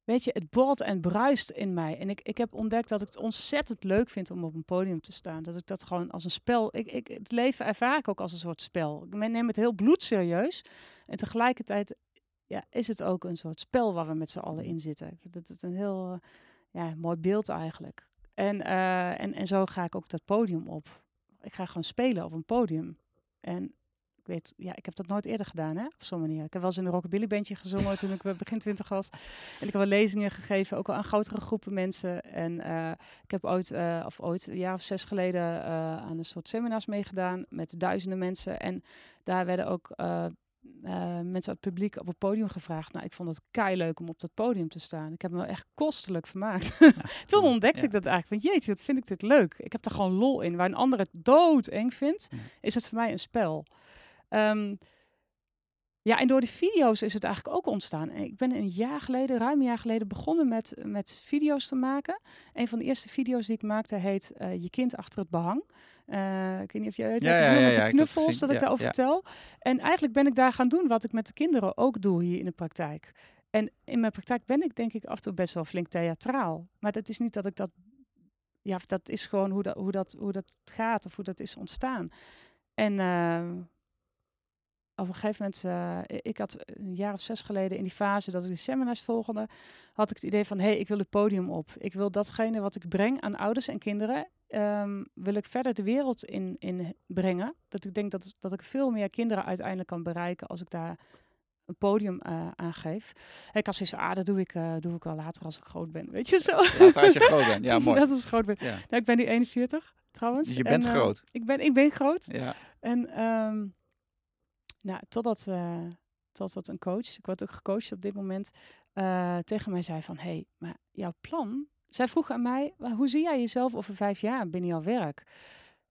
Weet je, het borrelt en bruist in mij. En ik, ik heb ontdekt dat ik het ontzettend leuk vind om op een podium te staan. Dat ik dat gewoon als een spel. Ik, ik, het leven ervaar ik ook als een soort spel. Ik neem het heel bloedserieus. En tegelijkertijd ja, is het ook een soort spel waar we met z'n allen in zitten. Dat is een heel ja, mooi beeld eigenlijk. En, uh, en, en zo ga ik ook dat podium op. Ik ga gewoon spelen op een podium. En ik weet, ja, ik heb dat nooit eerder gedaan, hè, op zo'n manier. Ik heb wel eens in een rockabilly bandje gezongen toen ik begin twintig was. En ik heb wel lezingen gegeven, ook al aan grotere groepen mensen. En uh, ik heb ooit, uh, of ooit, een jaar of zes geleden, uh, aan een soort seminars meegedaan met duizenden mensen. En daar werden ook mensen uit het publiek op het podium gevraagd. Nou, ik vond het kei leuk om op dat podium te staan. Ik heb me echt kostelijk vermaakt. Toen ontdekte ik dat eigenlijk. Van jeetje, wat vind ik dit leuk. Ik heb er gewoon lol in. Waar een ander het doodeng vindt, is het voor mij een spel. Um, ja, en door die video's is het eigenlijk ook ontstaan. Ik ben een jaar geleden, ruim een jaar geleden, begonnen met, met video's te maken. Een van de eerste video's die ik maakte heet uh, Je kind achter het behang. Uh, ik weet niet of je weet, ja, ja, ja, ja, de knuffels, dat ik daarover vertel. En eigenlijk ben ik daar gaan doen wat ik met de kinderen ook doe hier in de praktijk. En in mijn praktijk ben ik denk ik af en toe best wel flink theatraal. Maar dat is niet dat ik dat... Ja, dat is gewoon hoe dat, hoe dat, hoe dat gaat of hoe dat is ontstaan. En... Uh, op een gegeven moment, uh, ik had een jaar of zes geleden in die fase dat ik de seminars volgde, had ik het idee van, hé, hey, ik wil het podium op. Ik wil datgene wat ik breng aan ouders en kinderen, um, wil ik verder de wereld in, in brengen. Dat ik denk dat, dat ik veel meer kinderen uiteindelijk kan bereiken als ik daar een podium uh, aan geef. Ik kan zeggen, ah, dat doe ik, uh, doe ik wel later als ik groot ben, weet je zo. Later als je groot bent, ja, mooi. Dat als ik groot ben. Ja. Nou, ik ben nu 41, trouwens. Dus je bent en, groot. Ik ben, ik ben groot. Ja. En... Um, nou, totdat, uh, totdat een coach, ik word ook gecoacht op dit moment, uh, tegen mij zei van, hé, hey, maar jouw plan... Zij vroeg aan mij, hoe zie jij jezelf over vijf jaar binnen jouw werk?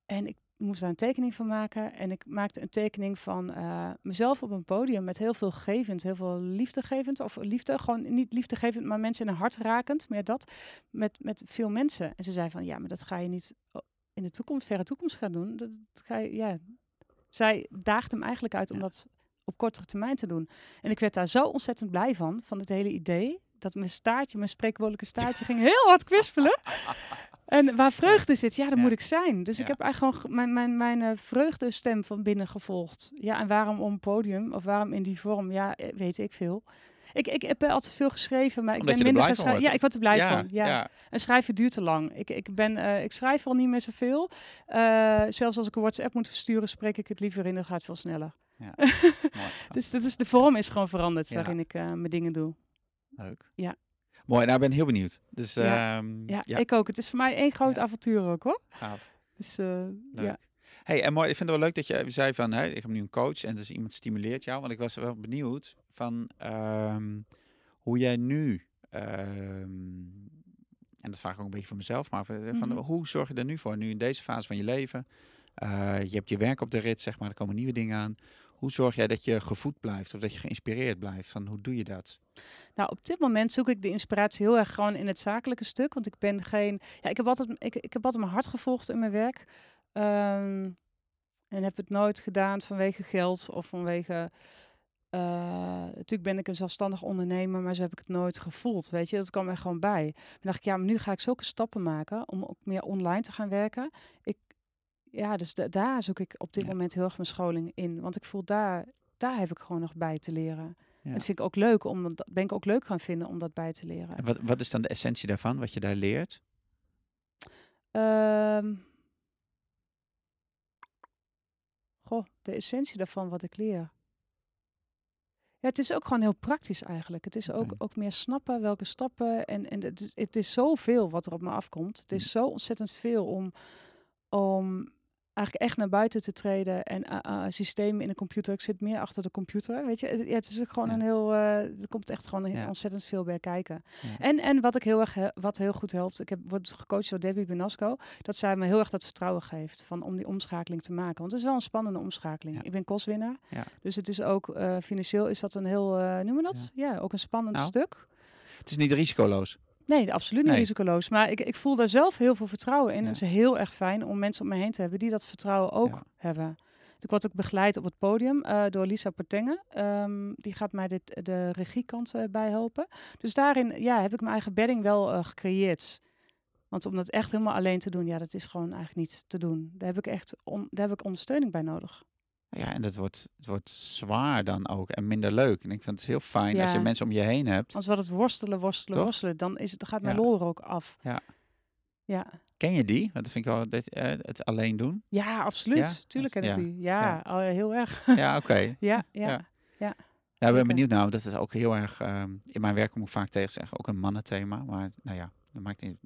En ik moest daar een tekening van maken. En ik maakte een tekening van uh, mezelf op een podium met heel veel gevend, heel veel liefdegevend. Of liefde, gewoon niet liefdegevend, maar mensen in een hart rakend. Meer dat, met, met veel mensen. En ze zei van, ja, maar dat ga je niet in de toekomst, verre toekomst gaan doen. Dat ga je, ja, zij daagde hem eigenlijk uit om dat op kortere termijn te doen. En ik werd daar zo ontzettend blij van, van het hele idee. Dat mijn staartje, mijn spreekwoordelijke staartje, ging heel hard kwispelen. En waar vreugde zit, ja, daar moet ik zijn. Dus ik heb eigenlijk gewoon mijn, mijn, mijn uh, vreugdestem van binnen gevolgd. Ja, en waarom om podium of waarom in die vorm? Ja, eh, weet ik veel. Ik, ik heb altijd veel geschreven, maar ik ben minder gaan schrijven. Ja, ik word er blij van. Ja. ja. En schrijven duurt te lang. Ik, ik, ben, uh, ik schrijf al niet meer zoveel. Uh, zelfs als ik een WhatsApp moet versturen, spreek ik het liever in. Dan gaat veel sneller. Ja. dus dat is, de vorm is gewoon veranderd waarin ik uh, mijn dingen doe. Leuk. Ja. Mooi, nou ben ik heel benieuwd. Dus, ja. Um, ja, ik ook. Het is voor mij één groot avontuur ook hoor. Gaaf. Dus, ja. Hey, en mooi, ik vind het wel leuk dat je zei van, hey, ik heb nu een coach en dus iemand stimuleert jou. Want ik was wel benieuwd van um, hoe jij nu, um, en dat vraag ik ook een beetje voor mezelf, maar van, mm -hmm. hoe zorg je er nu voor, nu in deze fase van je leven? Uh, je hebt je werk op de rit, zeg maar, er komen nieuwe dingen aan. Hoe zorg jij dat je gevoed blijft of dat je geïnspireerd blijft? Van hoe doe je dat? Nou, op dit moment zoek ik de inspiratie heel erg gewoon in het zakelijke stuk. Want ik ben geen. Ja, ik heb altijd, ik, ik heb altijd mijn hart gevolgd in mijn werk. Um, en heb het nooit gedaan vanwege geld of vanwege. Uh, natuurlijk ben ik een zelfstandig ondernemer, maar zo heb ik het nooit gevoeld. Weet je, dat kwam er gewoon bij. Dan dacht ik, ja, maar nu ga ik zulke stappen maken om ook meer online te gaan werken. Ik, ja, dus daar zoek ik op dit moment heel erg mijn scholing in. Want ik voel daar, daar heb ik gewoon nog bij te leren. Ja. Het vind ik ook leuk om dat ben ik ook leuk gaan vinden om dat bij te leren. En wat, wat is dan de essentie daarvan, wat je daar leert? Um, de essentie daarvan wat ik leer. Ja, het is ook gewoon heel praktisch eigenlijk. Het is ook, ook meer snappen welke stappen. En, en het, is, het is zoveel wat er op me afkomt. Het is zo ontzettend veel om, om eigenlijk echt naar buiten te treden en uh, systemen in de computer. Ik zit meer achter de computer, weet je. Ja, het is gewoon een heel, uh, er komt echt gewoon ja. ontzettend veel bij kijken. En, en wat ik heel erg, wat heel goed helpt, ik heb word gecoacht door Debbie Benasco, dat zij me heel erg dat vertrouwen geeft van om die omschakeling te maken. Want het is wel een spannende omschakeling. Ik ben kostwinnaar, dus het is ook financieel is dat een heel, noem je dat? Ja, ook een spannend nou, stuk. Het is niet risicoloos. Nee, absoluut niet risicoloos. Maar ik, ik voel daar zelf heel veel vertrouwen in. En het is heel erg fijn om mensen om me heen te hebben die dat vertrouwen ook hebben. Ik word ook begeleid op het podium uh, door Lisa Pertenge. Um, die gaat mij dit, de regiekant uh, bij helpen. Dus daarin ja, heb ik mijn eigen bedding wel uh, gecreëerd. Want om dat echt helemaal alleen te doen, ja, dat is gewoon eigenlijk niet te doen. Daar heb ik echt on, daar heb ik ondersteuning bij nodig. Ja, en dat wordt, het wordt zwaar dan ook en minder leuk. En ik vind het heel fijn als je mensen om je heen hebt. Als we het worstelen, worstelen, worstelen, dan, is het, dan gaat mijn lol er ook af. Ja. ja. Ken je die? Want dat vind ik wel dit, uh, het alleen doen. Ja, absoluut. Tuurlijk ken ik die. Ja, al heel erg. Ja, oké. ja, ja, ja. Ja, ik ben benieuwd nou. Dat is ook heel erg. Uh, in mijn werk kom ik vaak tegen zeggen, ook een mannenthema. Maar nou ja, dat maakt niet,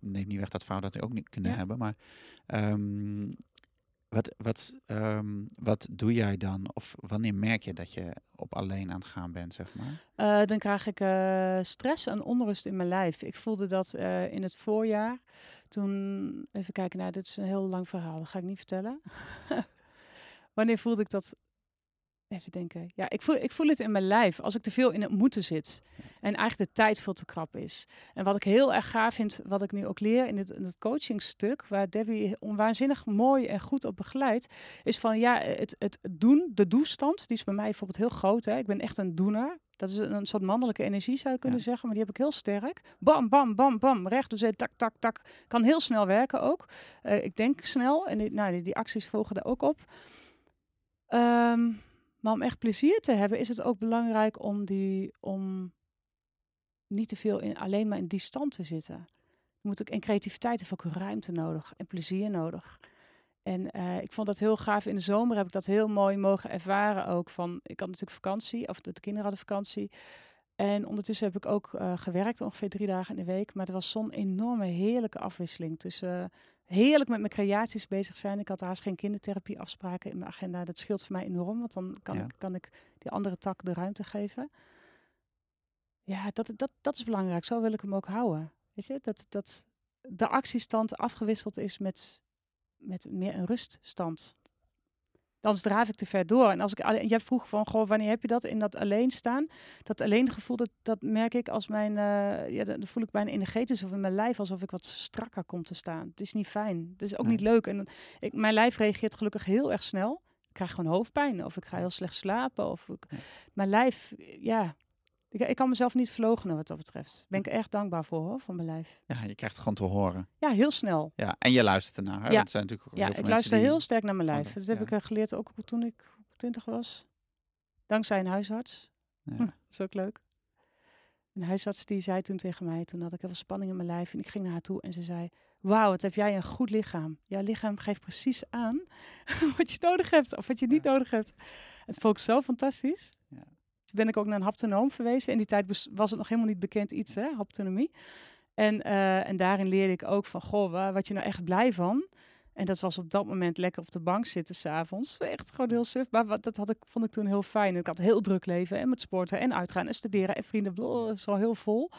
neemt niet weg dat vrouwen dat ook niet kunnen hebben. Maar um, wat, wat, um, wat doe jij dan? Of wanneer merk je dat je op alleen aan het gaan bent, zeg maar? Uh, dan krijg ik uh, stress en onrust in mijn lijf. Ik voelde dat uh, in het voorjaar. Toen, even kijken, nou, dit is een heel lang verhaal. Dat ga ik niet vertellen. wanneer voelde ik dat Even denken. Ja, ik voel, ik voel het in mijn lijf als ik te veel in het moeten zit. En eigenlijk de tijd veel te krap is. En wat ik heel erg gaaf vind, wat ik nu ook leer in het, in het coachingstuk, waar Debbie waanzinnig mooi en goed op begeleidt, is van ja, het, het doen, de doestand, die is bij mij bijvoorbeeld heel groot. Hè. Ik ben echt een doener. Dat is een, soort mannelijke energie, zou je kunnen zeggen, maar die heb ik heel sterk. Bam, bam, bam, bam, recht, dus tak, tak, tak. Kan heel snel werken ook. Uh, ik denk snel en die, nou, die, die acties volgen daar ook op. Um, maar om echt plezier te hebben, is het ook belangrijk om, die, om niet te veel in, alleen maar in die stand te zitten. Je moet ook, en creativiteit heeft ook ruimte nodig en plezier nodig. En uh, ik vond dat heel gaaf. In de zomer heb ik dat heel mooi mogen ervaren ook. Van, ik had natuurlijk vakantie, of de, de kinderen hadden vakantie. En ondertussen heb ik ook uh, gewerkt, ongeveer drie dagen in de week. Maar er was zo'n enorme heerlijke afwisseling tussen heerlijk met mijn creaties bezig zijn. Ik had haast geen kindertherapieafspraken in mijn agenda. Dat scheelt voor mij enorm, want dan kan, ik, kan ik die andere tak de ruimte geven. Ja, dat, dat, dat is belangrijk. Zo wil ik hem ook houden. Weet je, dat, dat de actiestand afgewisseld is met, met meer een ruststand dan draaf ik te ver door. En als ik alleen, jij vroeg van, goh, wanneer heb je dat in dat alleen staan? Dat alleen gevoel, dat, dat merk ik als mijn, uh, ja, dan voel ik bijna energetisch of in mijn lijf alsof ik wat strakker kom te staan. Het is niet fijn. Het is ook niet leuk. En ik, mijn lijf reageert gelukkig heel erg snel. Ik krijg gewoon hoofdpijn of ik ga heel slecht slapen. Of ik, mijn lijf, ja, ik, ik kan mezelf niet verloochenen wat dat betreft. Ben ik echt dankbaar voor hoor, van mijn lijf. Ja, je krijgt het gewoon te horen. Ja, heel snel. Ja, en je luistert ernaar. Hè? Ja, zijn natuurlijk ook ja ik luister heel sterk naar mijn lijf. Dat heb ik geleerd ook toen ik twintig was. Dankzij een huisarts. Ja. dat is ook leuk. Een huisarts die zei toen tegen mij, toen had ik heel veel spanning in mijn lijf. En ik ging naar haar toe en ze zei, wauw, wat heb jij een goed lichaam. Jouw lichaam geeft precies aan wat je nodig hebt of wat je niet nodig hebt. Het vond ik zo fantastisch. Toen ben ik ook naar een haptonoom verwezen. In die tijd was het nog helemaal niet bekend iets, hè, haptonomie. En, uh, en daarin leerde ik ook van, goh, wat je nou echt blij van. En dat was op dat moment lekker op de bank zitten s'avonds. Echt gewoon heel suf. Maar dat had ik, vond ik toen heel fijn. Ik had een heel druk leven en met sporten en uitgaan en studeren en vrienden. Zo heel vol.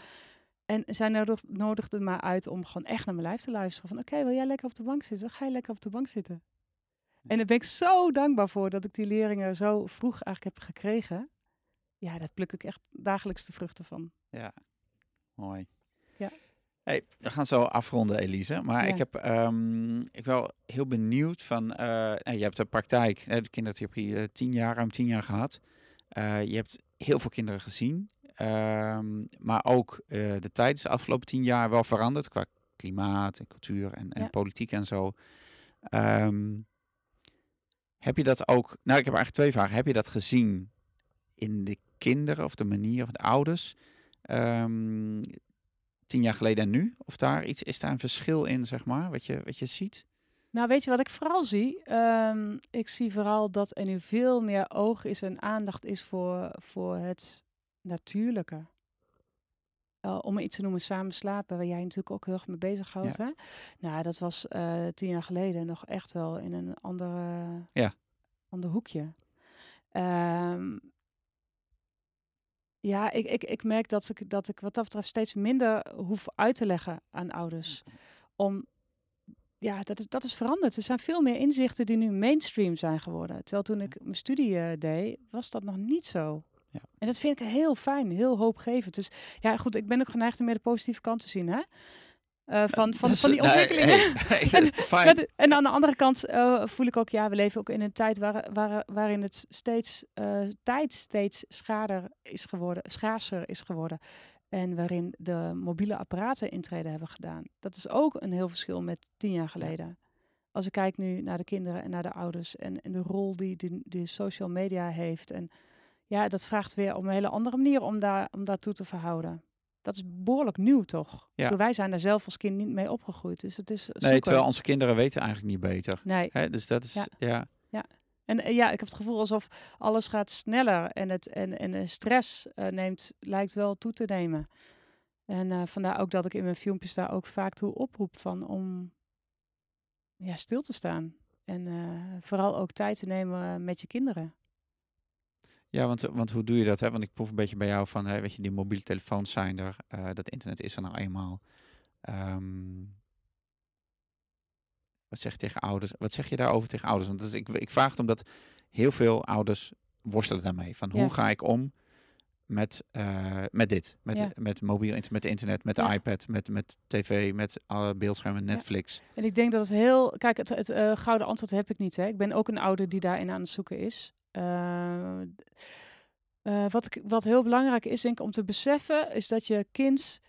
En zij nodig, nodigde me uit om gewoon echt naar mijn lijf te luisteren. Van oké, wil jij lekker op de bank zitten? Ga je lekker op de bank zitten. En daar ben ik zo dankbaar voor dat ik die leerlingen zo vroeg eigenlijk heb gekregen ja, daar pluk ik echt dagelijks de vruchten van. Ja, mooi. Ja. Hey, we gaan zo afronden, Elise. Maar ik heb, um, ik wel heel benieuwd van, uh, je hebt de praktijk, de kindertherapie, uh, tien jaar, ruim tien jaar gehad. Uh, je hebt heel veel kinderen gezien. Um, maar ook de tijd is de afgelopen tien jaar wel veranderd qua klimaat en cultuur en, en politiek en zo. Um, heb je dat ook, nou ik heb eigenlijk twee vragen. Heb je dat gezien in de kinderen of de manier van de ouders um, tien jaar geleden en nu? Of daar iets, is daar een verschil in, zeg maar, wat je, wat je ziet? Nou, weet je wat ik vooral zie? Um, ik zie vooral dat er nu veel meer oog is en aandacht is voor, voor het natuurlijke. uh, om iets te noemen, samen slapen, waar jij natuurlijk ook heel erg mee bezighoudt. Ja. Hè? Nou, dat was uh, tien jaar geleden nog echt wel in een andere, ja. ander hoekje. Um, ja, ik, ik, ik merk dat ik, dat ik wat dat betreft steeds minder hoef uit te leggen aan ouders. Om, ja, dat is, dat is veranderd. Er zijn veel meer inzichten die nu mainstream zijn geworden. Terwijl toen ik mijn studie uh, deed, was dat nog niet zo. Ja. En dat vind ik heel fijn, heel hoopgevend. Dus ja, goed, ik ben ook geneigd om meer de positieve kant te zien. Hè? Uh, van, van, van die ontwikkelingen. en, en, aan de andere kant uh, voel ik ook, ja, we leven ook in een tijd waar, waar, waarin het steeds uh, tijd steeds schaarder is geworden, schaarser is geworden. En waarin de mobiele apparaten intreden hebben gedaan. Dat is ook een heel verschil met tien jaar geleden. Als ik kijk nu naar de kinderen en naar de ouders en, en de rol die de social media heeft. En ja, dat vraagt weer om een hele andere manier om, daar, om daartoe te verhouden. Dat is behoorlijk nieuw, toch? Ja. Wij zijn daar zelf als kind niet mee opgegroeid. Dus het is zoeken. nee, terwijl onze kinderen weten eigenlijk niet beter. Nee. Hè? Dus dat is, ja. ja. ja. En eh, ja, ik heb het gevoel alsof alles gaat sneller en, het, en, en de stress uh, neemt, lijkt wel toe te nemen. En uh, vandaar ook dat ik in mijn filmpjes daar ook vaak toe oproep van om ja, stil te staan. En vooral ook tijd te nemen met je kinderen. Ja, want, want hoe doe je dat? Hè? Want ik proef een beetje bij jou van, hè, weet je, die mobiele telefoons zijn er, uh, dat internet is er nou eenmaal. Um, wat zeg je tegen ouders? Wat zeg je daarover tegen ouders? Want is, ik, ik vraag het omdat heel veel ouders worstelen daarmee. Van hoe ga ik om met, uh, met dit? Met, ja. met mobiel internet, met internet, met de iPad, met, met tv, met alle beeldschermen, Netflix. En ik denk dat het heel... Kijk, het, het uh, gouden antwoord heb ik niet. Hè. Ik ben ook een ouder die daarin aan het zoeken is. Uh, uh, wat, wat heel belangrijk is, denk ik, om te beseffen, is dat je kind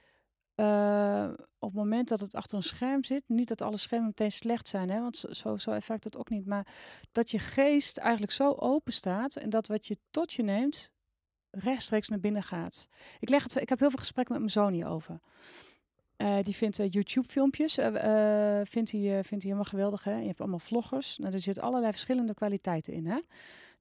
uh, op het moment dat het achter een scherm zit, niet dat alle schermen meteen slecht zijn, hè, want zo, zo effect dat ook niet, maar dat je geest eigenlijk zo open staat en dat wat je tot je neemt rechtstreeks naar binnen gaat. Ik, leg het, ik heb heel veel gesprekken met mijn zoon hierover. Uh, die vindt YouTube-filmpjes vindt hij, vindt hij helemaal geweldig. Hè? Je hebt allemaal vloggers. Nou, er zitten allerlei verschillende kwaliteiten in. Hè?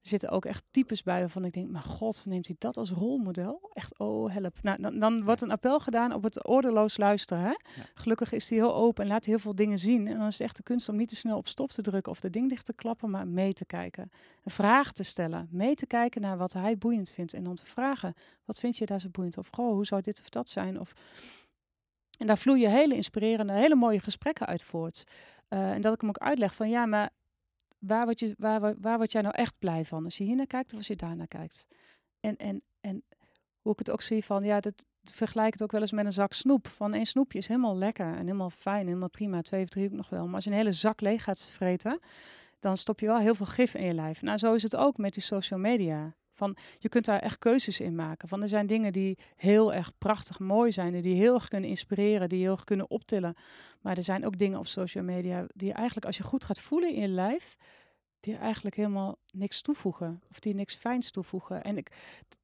Er zitten ook echt types bij waarvan ik denk, maar god, neemt hij dat als rolmodel? Echt, oh help. Nou, dan, dan wordt een appel gedaan op het ordeloos luisteren. Hè? Gelukkig is hij heel open en laat heel veel dingen zien. En dan is het echt de kunst om niet te snel op stop te drukken of de ding dicht te klappen, maar mee te kijken. Een vraag te stellen. Mee te kijken naar wat hij boeiend vindt. En dan te vragen, wat vind je daar zo boeiend? Of, goh, hoe zou dit of dat zijn? Of... En daar vloeien hele inspirerende, hele mooie gesprekken uit voort. Uh, en dat ik hem ook uitleg van, ja, maar waar word, je, waar, waar word jij nou echt blij van? Als je hier naar kijkt of als je daar naar kijkt? En, en, en hoe ik het ook zie van, ja, dat vergelijk het ook wel eens met een zak snoep. Van één snoepje is helemaal lekker en helemaal fijn, helemaal prima. Twee of drie ook nog wel. Maar als je een hele zak leeg gaat vreten, dan stop je wel heel veel gif in je lijf. Nou, zo is het ook met die social media. Van, je kunt daar echt keuzes in maken. Van, er zijn dingen die heel erg prachtig mooi zijn. Die heel erg kunnen inspireren. Die heel erg kunnen optillen. Maar er zijn ook dingen op social media die eigenlijk als je goed gaat voelen in je lijf. Die eigenlijk helemaal niks toevoegen. Of die niks fijns toevoegen. En ik,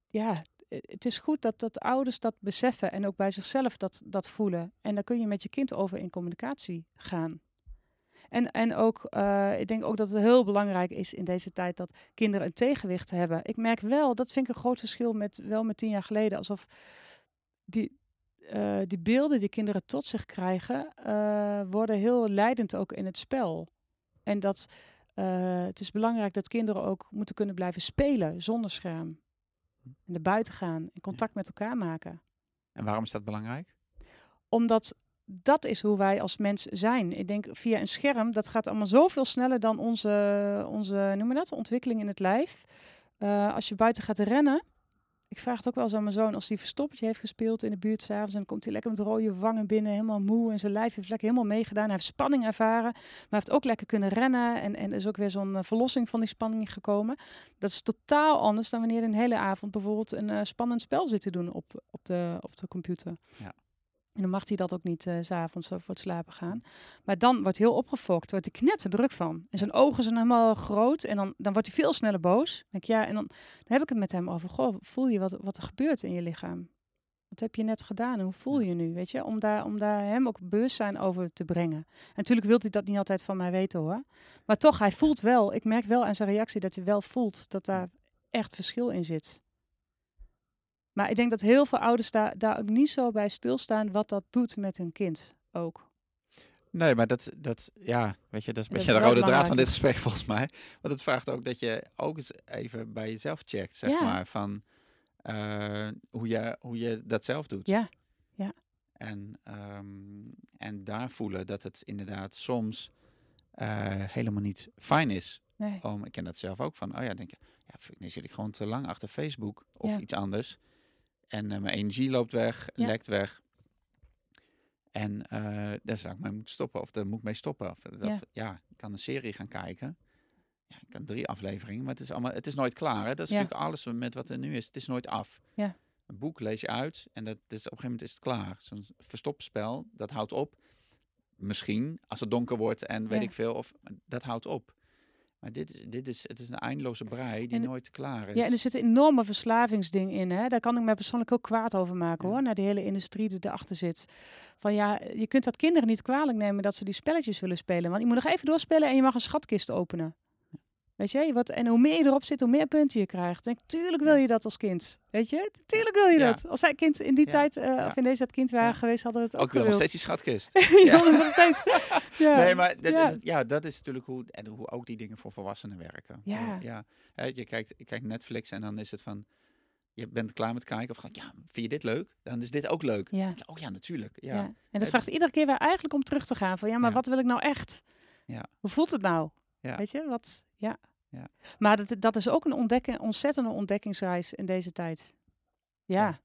ja, het is goed dat, dat ouders dat beseffen. En ook bij zichzelf dat, dat voelen. En dan kun je met je kind over in communicatie gaan. En, en ook, uh, ik denk ook dat het heel belangrijk is in deze tijd dat kinderen een tegenwicht hebben. Ik merk wel, dat vind ik een groot verschil met wel met tien jaar geleden, alsof die, uh, die beelden die kinderen tot zich krijgen, uh, worden heel leidend ook in het spel. En dat het is belangrijk dat kinderen ook moeten kunnen blijven spelen zonder scherm. En naar buiten gaan en contact met elkaar maken. En waarom is dat belangrijk? Omdat dat is hoe wij als mens zijn. Ik denk via een scherm, dat gaat allemaal zoveel sneller dan onze, onze noem maar dat, ontwikkeling in het lijf. Uh, als je buiten gaat rennen, ik vraag het ook wel eens aan mijn zoon, als hij verstoppertje heeft gespeeld in de buurt s'avonds, en dan komt hij lekker met rode wangen binnen, helemaal moe en zijn lijf heeft lekker helemaal meegedaan. Hij heeft spanning ervaren, maar heeft ook lekker kunnen rennen en, en is ook weer zo'n uh, verlossing van die spanning gekomen. Dat is totaal anders dan wanneer een hele avond bijvoorbeeld een uh, spannend spel zit te doen op, op, de, op de computer. Ja. En dan mag hij dat ook niet uh, s'avonds voor het slapen gaan. Maar dan wordt hij heel opgefokt, wordt hij knetter druk van. En zijn ogen zijn helemaal groot en dan, dan wordt hij veel sneller boos. denk ik, ja, en dan, dan, heb ik het met hem over, goh, voel je wat, wat er gebeurt in je lichaam? Wat heb je net gedaan en hoe voel je nu, weet je? Om daar, om daar hem ook bewustzijn over te brengen. En natuurlijk wil hij dat niet altijd van mij weten hoor. Maar toch, hij voelt wel, ik merk wel aan zijn reactie dat hij wel voelt dat daar echt verschil in zit. Maar ik denk dat heel veel ouders daar, daar ook niet zo bij stilstaan wat dat doet met hun kind ook. Nee, maar dat, dat, ja, weet je, dat is een beetje de rode draad van dit gesprek volgens mij. Want het vraagt ook dat je ook eens even bij jezelf checkt, zeg maar, van uh, hoe, je, hoe je dat zelf doet. Ja, ja. En, um, en daar voelen dat het inderdaad soms uh, helemaal niet fijn is. Nee. Om, ik ken dat zelf ook van, oh ja, denk je, ja, nu zit ik gewoon te lang achter Facebook of ja. iets anders. En uh, mijn energie loopt weg, ja. lekt weg. En uh, daar zou ik mee moeten stoppen. Of daar moet ik mee stoppen. Of, dat, ja. ja. ik kan een serie gaan kijken. Ja, ik kan drie afleveringen, maar het is, allemaal, het is nooit klaar. Hè? Dat is ja. natuurlijk alles met wat er nu is. Het is nooit af. Ja. Een boek lees je uit en dat is, op een gegeven moment is het klaar. Zo'n verstopspel, dat houdt op. Misschien, als het donker wordt en weet ik veel, of dat houdt op. Maar dit is, dit is, het is een eindeloze brei die nooit klaar is. Ja, en er zit een enorme verslavingsding in. Hè? Daar kan ik mij persoonlijk ook kwaad over maken, ja. hoor. Naar de hele industrie die erachter zit. Van ja, je kunt dat kinderen niet kwalijk nemen dat ze die spelletjes willen spelen. Want je moet nog even doorspelen en je mag een schatkist openen. Weet je, wat, en hoe meer je erop zit, hoe meer punten je krijgt. Denk, tuurlijk wil je dat als kind. Weet je, tuurlijk wil je ja. dat. Als wij kind in die ja. tijd, uh, of in deze tijd kind waren geweest, hadden we het ook Ook wil nog steeds die schatkist. ja, nog steeds. Nee, maar dat, dat, ja, dat is natuurlijk hoe, en hoe ook die dingen voor volwassenen werken. Ja. ja. je, kijkt, je kijkt Netflix en dan is het van, je bent klaar met kijken of ja, vind je dit leuk? Dan is dit ook leuk. Ja. Oh ja, natuurlijk. Ja. ja. En dat vraagt iedere keer weer eigenlijk om terug te gaan. Van ja, maar wat wil ik nou echt? Ja. Hoe voelt het nou? Ja. Weet je, wat, ja. Ja. Maar dat, dat is ook een ontdekken, ontzettende ontdekkingsreis in deze tijd. Ja. ja.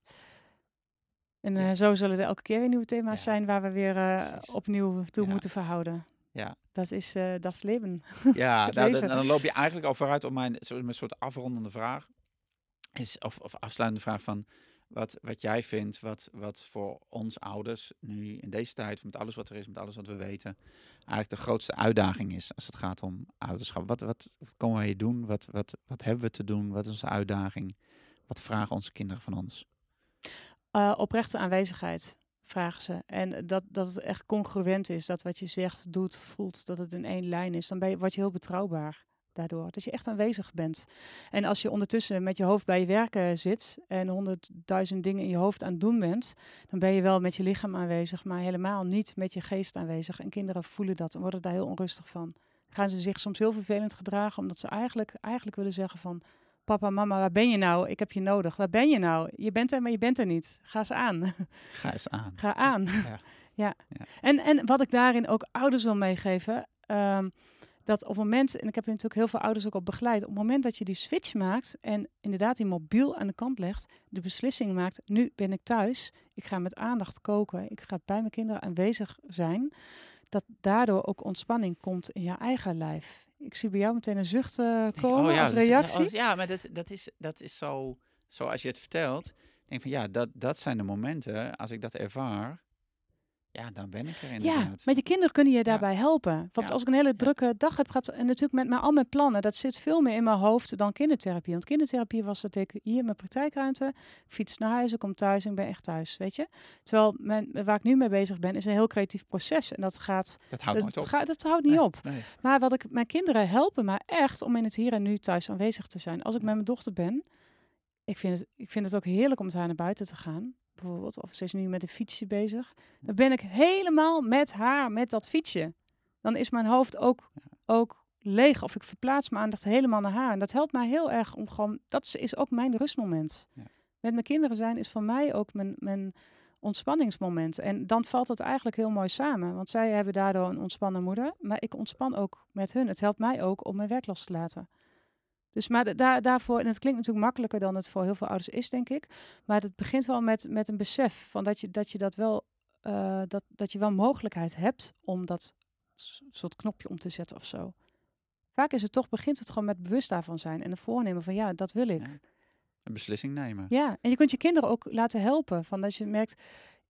En uh, zo zullen er elke keer weer nieuwe thema's zijn waar we weer uh, opnieuw toe moeten verhouden. Ja. Dat is uh, dat is leven. Ja, nou, dan, dan, loop je eigenlijk al vooruit op mijn een soort afrondende vraag. Is, of, of afsluitende vraag van wat, wat jij vindt, wat, wat voor ons ouders nu in deze tijd, met alles wat er is, met alles wat we weten, eigenlijk de grootste uitdaging is als het gaat om ouderschap. Wat, wat, wat komen wij doen? Wat, wat, wat hebben we te doen? Wat is onze uitdaging? Wat vragen onze kinderen van ons? Uh, oprechte aanwezigheid vragen ze. En dat, dat het echt congruent is, dat wat je zegt, doet, voelt, dat het in één lijn is. Dan ben je, word je heel betrouwbaar daardoor. Dat je echt aanwezig bent. En als je ondertussen met je hoofd bij je werken zit en honderdduizend dingen in je hoofd aan het doen bent, dan ben je wel met je lichaam aanwezig, maar helemaal niet met je geest aanwezig. En kinderen voelen dat en worden daar heel onrustig van. Gaan ze zich soms heel vervelend gedragen, omdat ze eigenlijk, eigenlijk willen zeggen van, papa, mama, waar ben je nou? Ik heb je nodig. Waar ben je nou? Je bent er, maar je bent er niet. Ga eens aan. Ga eens aan. Ga aan. Ja. ja. ja. En, en wat ik daarin ook ouders wil meegeven, um, dat op het moment, en ik heb natuurlijk heel veel ouders ook op begeleid, op het moment dat je die switch maakt en inderdaad die mobiel aan de kant legt, de beslissing maakt, nu ben ik thuis, ik ga met aandacht koken, ik ga bij mijn kinderen aanwezig zijn, dat daardoor ook ontspanning komt in je eigen lijf. Ik zie bij jou meteen een zucht uh, komen oh, ja, als reactie. Is, ja, maar dat, dat, is, dat is zo, zoals je het vertelt. denk van ja, dat, dat zijn de momenten, als ik dat ervaar, ja, dan ben ik er inderdaad. Ja, met je kinderen kunnen je daarbij ja. helpen. Want ja. als ik een hele drukke dag heb gehad, en natuurlijk met, met al mijn plannen, dat zit veel meer in mijn hoofd dan kindertherapie. Want kindertherapie was dat ik hier mijn praktijkruimte, fiets naar huis, ik kom thuis en ik ben echt thuis, weet je. Terwijl mijn, waar ik nu mee bezig ben, is een heel creatief proces. En dat gaat... Dat houdt dat. Gaat, dat houdt niet nee, op. Nee. Maar wat ik, mijn kinderen helpen me echt om in het hier en nu thuis aanwezig te zijn. Als ik met mijn dochter ben, ik vind het, ik vind het ook heerlijk om met haar naar buiten te gaan bijvoorbeeld, of ze is nu met een fietsje bezig, dan ben ik helemaal met haar, met dat fietsje. Dan is mijn hoofd ook, ook leeg of ik verplaats mijn aandacht helemaal naar haar. En dat helpt mij heel erg om gewoon, dat is ook mijn rustmoment. Ja. Met mijn kinderen zijn is voor mij ook mijn, mijn ontspanningsmoment. En dan valt het eigenlijk heel mooi samen, want zij hebben daardoor een ontspannen moeder, maar ik ontspan ook met hun. Het helpt mij ook om mijn werk los te laten. Dus maar daar, daarvoor, en het klinkt natuurlijk makkelijker dan het voor heel veel ouders is, denk ik. Maar het begint wel met, met een besef van dat je dat, je dat wel, uh, dat, dat je wel mogelijkheid hebt om dat soort knopje om te zetten of zo. Vaak is het toch, begint het gewoon met bewust daarvan zijn en een voornemen van ja, dat wil ik. Ja, een beslissing nemen. Ja, en je kunt je kinderen ook laten helpen. Van dat je merkt,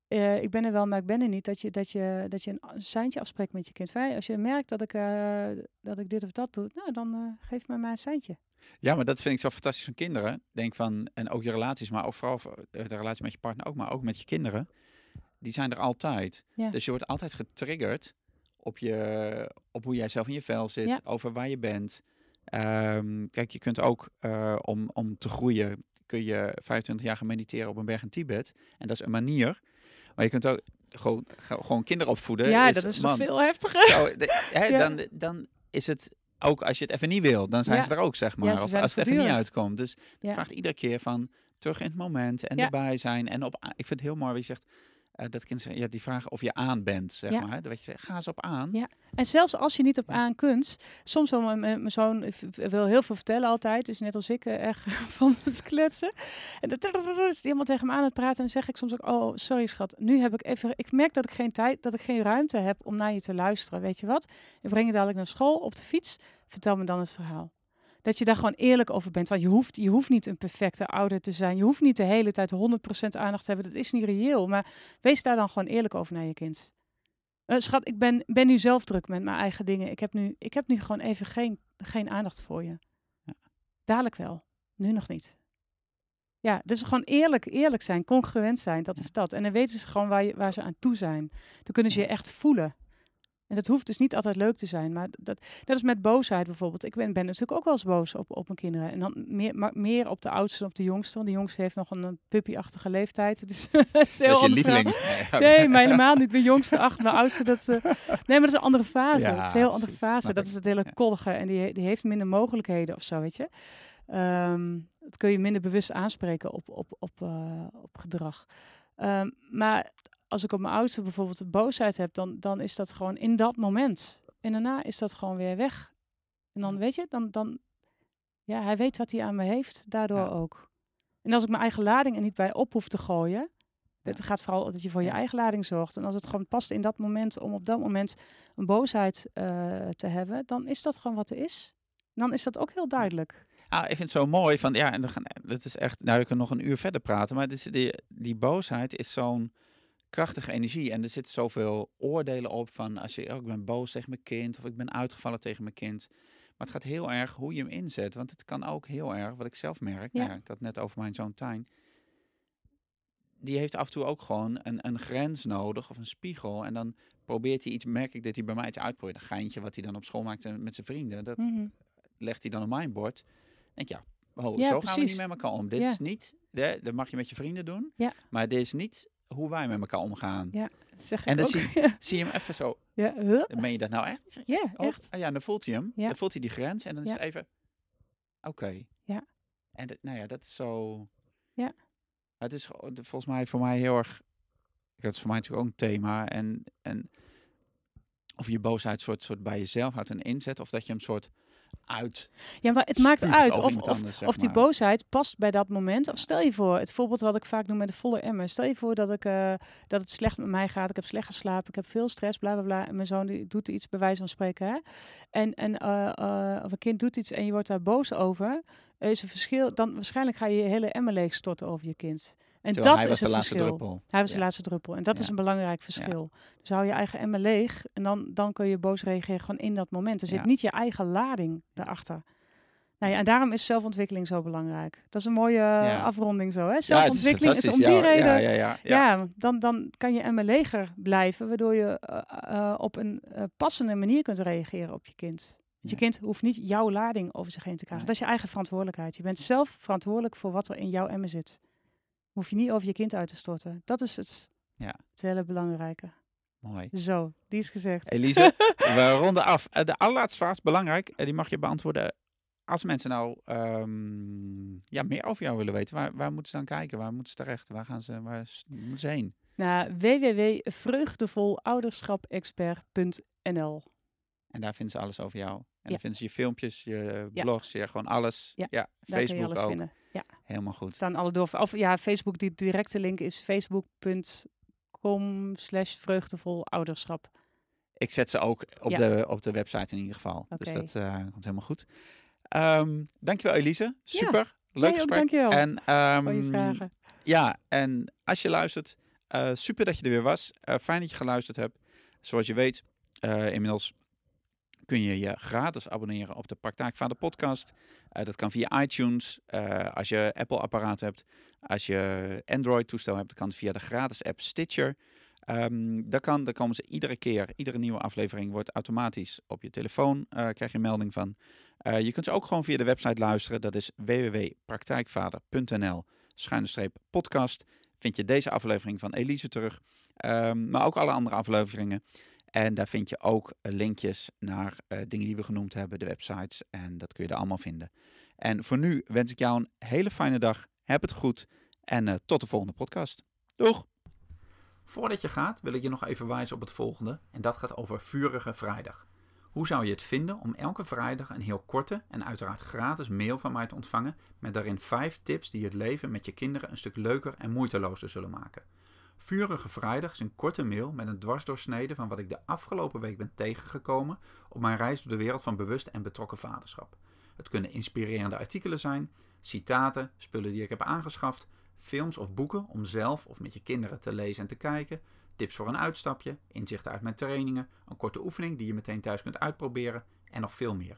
uh, ik ben er wel, maar ik ben er niet. Dat je, dat je, dat je een seintje afspreekt met je kind. Als je merkt dat ik, uh, dat ik dit of dat doe, nou, dan uh, geef me maar een seintje. Ja, maar dat vind ik zo fantastisch van kinderen. Denk van, en ook je relaties, maar ook vooral de relatie met je partner ook, maar ook met je kinderen. Die zijn er altijd. Ja. Dus je wordt altijd getriggerd op, je, op hoe jij zelf in je vel zit, ja. over waar je bent. Um, kijk, je kunt ook uh, om, om te groeien, kun je 25 jaar gaan mediteren op een berg in Tibet. En dat is een manier. Maar je kunt ook gewoon, gewoon kinderen opvoeden. Ja, dat is man, veel heftiger. Zo, hè, dan, dan is het ook als je het even niet wil, dan zijn ze er ook, zeg maar. of als het even niet uitkomt. Dus ja. vraagt iedere keer van terug in het moment en erbij zijn. En op, ik vind het heel mooi wie je zegt, uh, dat kinderen ja, die vragen of je aan bent, zeg maar. Dat je zegt, ga eens op aan. Ja. En zelfs als je niet op aan kunt, soms wel mijn, mijn zoon wil heel veel vertellen altijd, is net als ik uh, echt van het kletsen. En dan is iemand tegen me aan het praten en zeg ik soms ook, oh sorry schat, nu heb ik even, ik merk dat ik geen tijd, dat ik geen ruimte heb om naar je te luisteren. Weet je wat? Ik breng je dadelijk naar school op de fiets, vertel me dan het verhaal dat je daar gewoon eerlijk over bent. Want je hoeft, je hoeft niet een perfecte ouder te zijn. Je hoeft niet de hele tijd 100% aandacht te hebben. Dat is niet reëel. Maar wees daar dan gewoon eerlijk over naar je kind. Uh, schat, ik ben, ben nu zelf druk met mijn eigen dingen. Ik heb nu, ik heb nu gewoon even geen, geen aandacht voor je. Ja. Dadelijk wel. Nu nog niet. Ja, dus gewoon eerlijk, eerlijk zijn, congruent zijn, dat is dat. En dan weten ze gewoon waar, je, waar ze aan toe zijn. Dan kunnen ze je echt voelen. En dat hoeft dus niet altijd leuk te zijn. Maar dat, dat is met boosheid bijvoorbeeld. Ik ben, ben natuurlijk ook wel eens boos op, op mijn kinderen. En dan meer, maar meer op de oudste dan op de jongste. Want de jongste heeft nog een, puppyachtige leeftijd. Dus, het is, dat is je lieveling. Nee, maar helemaal niet. Mijn jongste acht, mijn oudste. Dat, uh, nee, maar dat is een andere fase. Ja, het is een heel andere fase. Dat is het hele koddige. En die, die heeft minder mogelijkheden of zo, weet je. Um, dat kun je minder bewust aanspreken op, op, op, uh, op gedrag. Um, maar als ik op mijn oudste bijvoorbeeld de boosheid heb, dan, dan is dat gewoon in dat moment. En daarna is dat gewoon weer weg. En dan weet je, dan, dan ja, hij weet wat hij aan me heeft, daardoor ook. En als ik mijn eigen lading er niet bij op hoef te gooien, het gaat vooral dat je voor je eigen lading zorgt. En als het gewoon past in dat moment, om op dat moment een boosheid uh, te hebben, dan is dat gewoon wat er is. dan is dat ook heel duidelijk. Ah, ik vind het zo mooi van ja, en dan gaan, dat is echt, nou, ik kan nog een uur verder praten, maar dit, die, die boosheid is zo'n krachtige energie. En er zitten zoveel oordelen op van als je, oh, ik ben boos tegen mijn kind of ik ben uitgevallen tegen mijn kind. Maar het gaat heel erg hoe je hem inzet. Want het kan ook heel erg, wat ik zelf merk, ja. Nou ik had net over mijn zoon Tijn. Die heeft af en toe ook gewoon een, een grens nodig of een spiegel. En dan probeert hij iets, merk ik dat hij bij mij iets uitprobeert. Een geintje wat hij dan op school maakt met zijn vrienden. Dat mhm. legt hij dan op mijn bord. Denk ja, oh, zo gaan we niet met elkaar om. Dit is niet, dat mag je met je vrienden doen. Maar dit is niet hoe wij met elkaar omgaan. Ja, dat zeg ik En dan ook. Zie, zie je hem even zo. Ja. Meen je dat nou echt? Ja, oh, echt. Oh, ja, dan voelt hij hem. Ja. Dan voelt hij die grens en dan is het even... Oké. Ja. En dat, nou ja, dat is zo... Ja. Het is volgens mij voor mij heel erg... Dat is voor mij natuurlijk ook een thema. En, en of je boosheid soort, soort bij jezelf houdt en inzet. Of dat je hem soort uit. Ja, maar het maakt uit of, of, of, die boosheid past bij dat moment. Of stel je voor, het voorbeeld wat ik vaak noem met de volle emmer. Stel je voor dat, ik, uh, dat het slecht met mij gaat. Ik heb slecht geslapen. Ik heb veel stress, bla bla bla. En mijn zoon die doet iets, bij wijze van spreken. Hè? En, en uh, uh, of een kind doet iets en je wordt daar boos over. Is een verschil. Dan waarschijnlijk ga je je hele emmer leeg storten over je kind. En dat is het verschil. Druppel. Hij was de laatste druppel. En dat is een belangrijk verschil. Dus hou je eigen emmer leeg en dan, dan kun je boos reageren gewoon in dat moment. Er zit niet je eigen lading daarachter. Nou ja, en daarom is zelfontwikkeling zo belangrijk. Dat is een mooie afronding zo. Hè? Zelfontwikkeling is, is, om die reden. Ja, ja, dan, dan kan je emmer leger blijven, waardoor je uh, uh, op een passende manier kunt reageren op je kind. Je kind hoeft niet jouw lading over zich heen te krijgen. Dat is je eigen verantwoordelijkheid. Je bent zelf verantwoordelijk voor wat er in jouw emmer zit hoef je niet over je kind uit te storten. Dat is het, ja. het hele belangrijke. Mooi. Zo, die is gezegd. Elise, we ronden af. Eh, de allerlaatste vraag is belangrijk. Eh, die mag je beantwoorden. Als mensen nou um, ja, meer over jou willen weten, waar, waar moeten ze dan kijken? Waar moeten ze terecht? Waar gaan ze, waar moeten ze heen? Naar www.vreugdevolouderschapexpert.nl En daar vinden ze alles over jou. En ja. dan vinden ze je filmpjes, je blogs, je gewoon alles. Ja, ja Facebook ook. Vinden. Ja. Helemaal goed. Staan alle door. Of ja, Facebook, die directe link is facebook.com slash vreugdevol ouderschap. Ik zet ze ook op, de, op de website in ieder geval. Dus dat uh, komt helemaal goed. Um, dankjewel Elise. Super. Leuk gesprek. dankjewel. En, um, vragen. Ja, en als je luistert, uh, super dat je er weer was. Uh, fijn dat je geluisterd hebt. Zoals je weet, inmiddels kun je je gratis abonneren op de Praktijk van de podcast. Uh, dat kan via iTunes. Uh, als je Apple-apparaat hebt. Als je Android-toestel hebt, dan kan het via de gratis app Stitcher. Um, dat kan, daar komen ze iedere keer, iedere nieuwe aflevering wordt automatisch op je telefoon, uh, krijg je een melding van. Je kunt ze ook gewoon via de website luisteren, dat is www.praktijkvader.nl podcast. Vind je deze aflevering van Elise terug, um, maar ook alle andere afleveringen. En daar vind je ook linkjes naar uh, dingen die we genoemd hebben, de websites. En dat kun je er allemaal vinden. En voor nu wens ik jou een hele fijne dag. Heb het goed en uh, tot de volgende podcast. Doeg! Voordat je gaat wil ik je nog even wijzen op het volgende. En dat gaat over Vurige Vrijdag. Hoe zou je het vinden om elke vrijdag een heel korte en uiteraard gratis mail van mij te ontvangen met daarin 5 tips die het leven met je kinderen een stuk leuker en moeitelozer zullen maken? Vurige Vrijdag is een korte mail met een dwarsdoorsnede van wat ik de afgelopen week ben tegengekomen op mijn reis door de wereld van bewust en betrokken vaderschap. Het kunnen inspirerende artikelen zijn, citaten, spullen die ik heb aangeschaft, films of boeken om zelf of met je kinderen te lezen en te kijken, tips voor een uitstapje, inzichten uit mijn trainingen, een korte oefening die je meteen thuis kunt uitproberen en nog veel meer.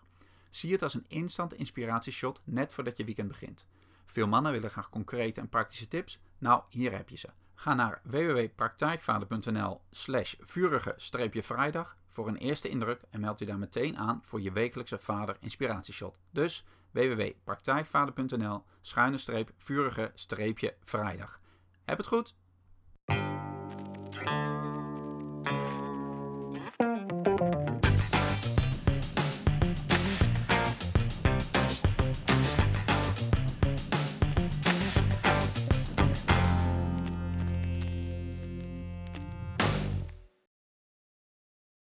Zie het als een instant inspiratieshot net voordat je weekend begint. Veel mannen willen graag concrete en praktische tips. Nou, hier heb je ze. Ga naar www.praktijkvader.nl slash vurige-vrijdag voor een eerste indruk en meld je daar meteen aan voor je wekelijkse vader inspiratieshot. Dus www.praktijkvader.nl schuine streep vurige streepje vrijdag. Heb het goed!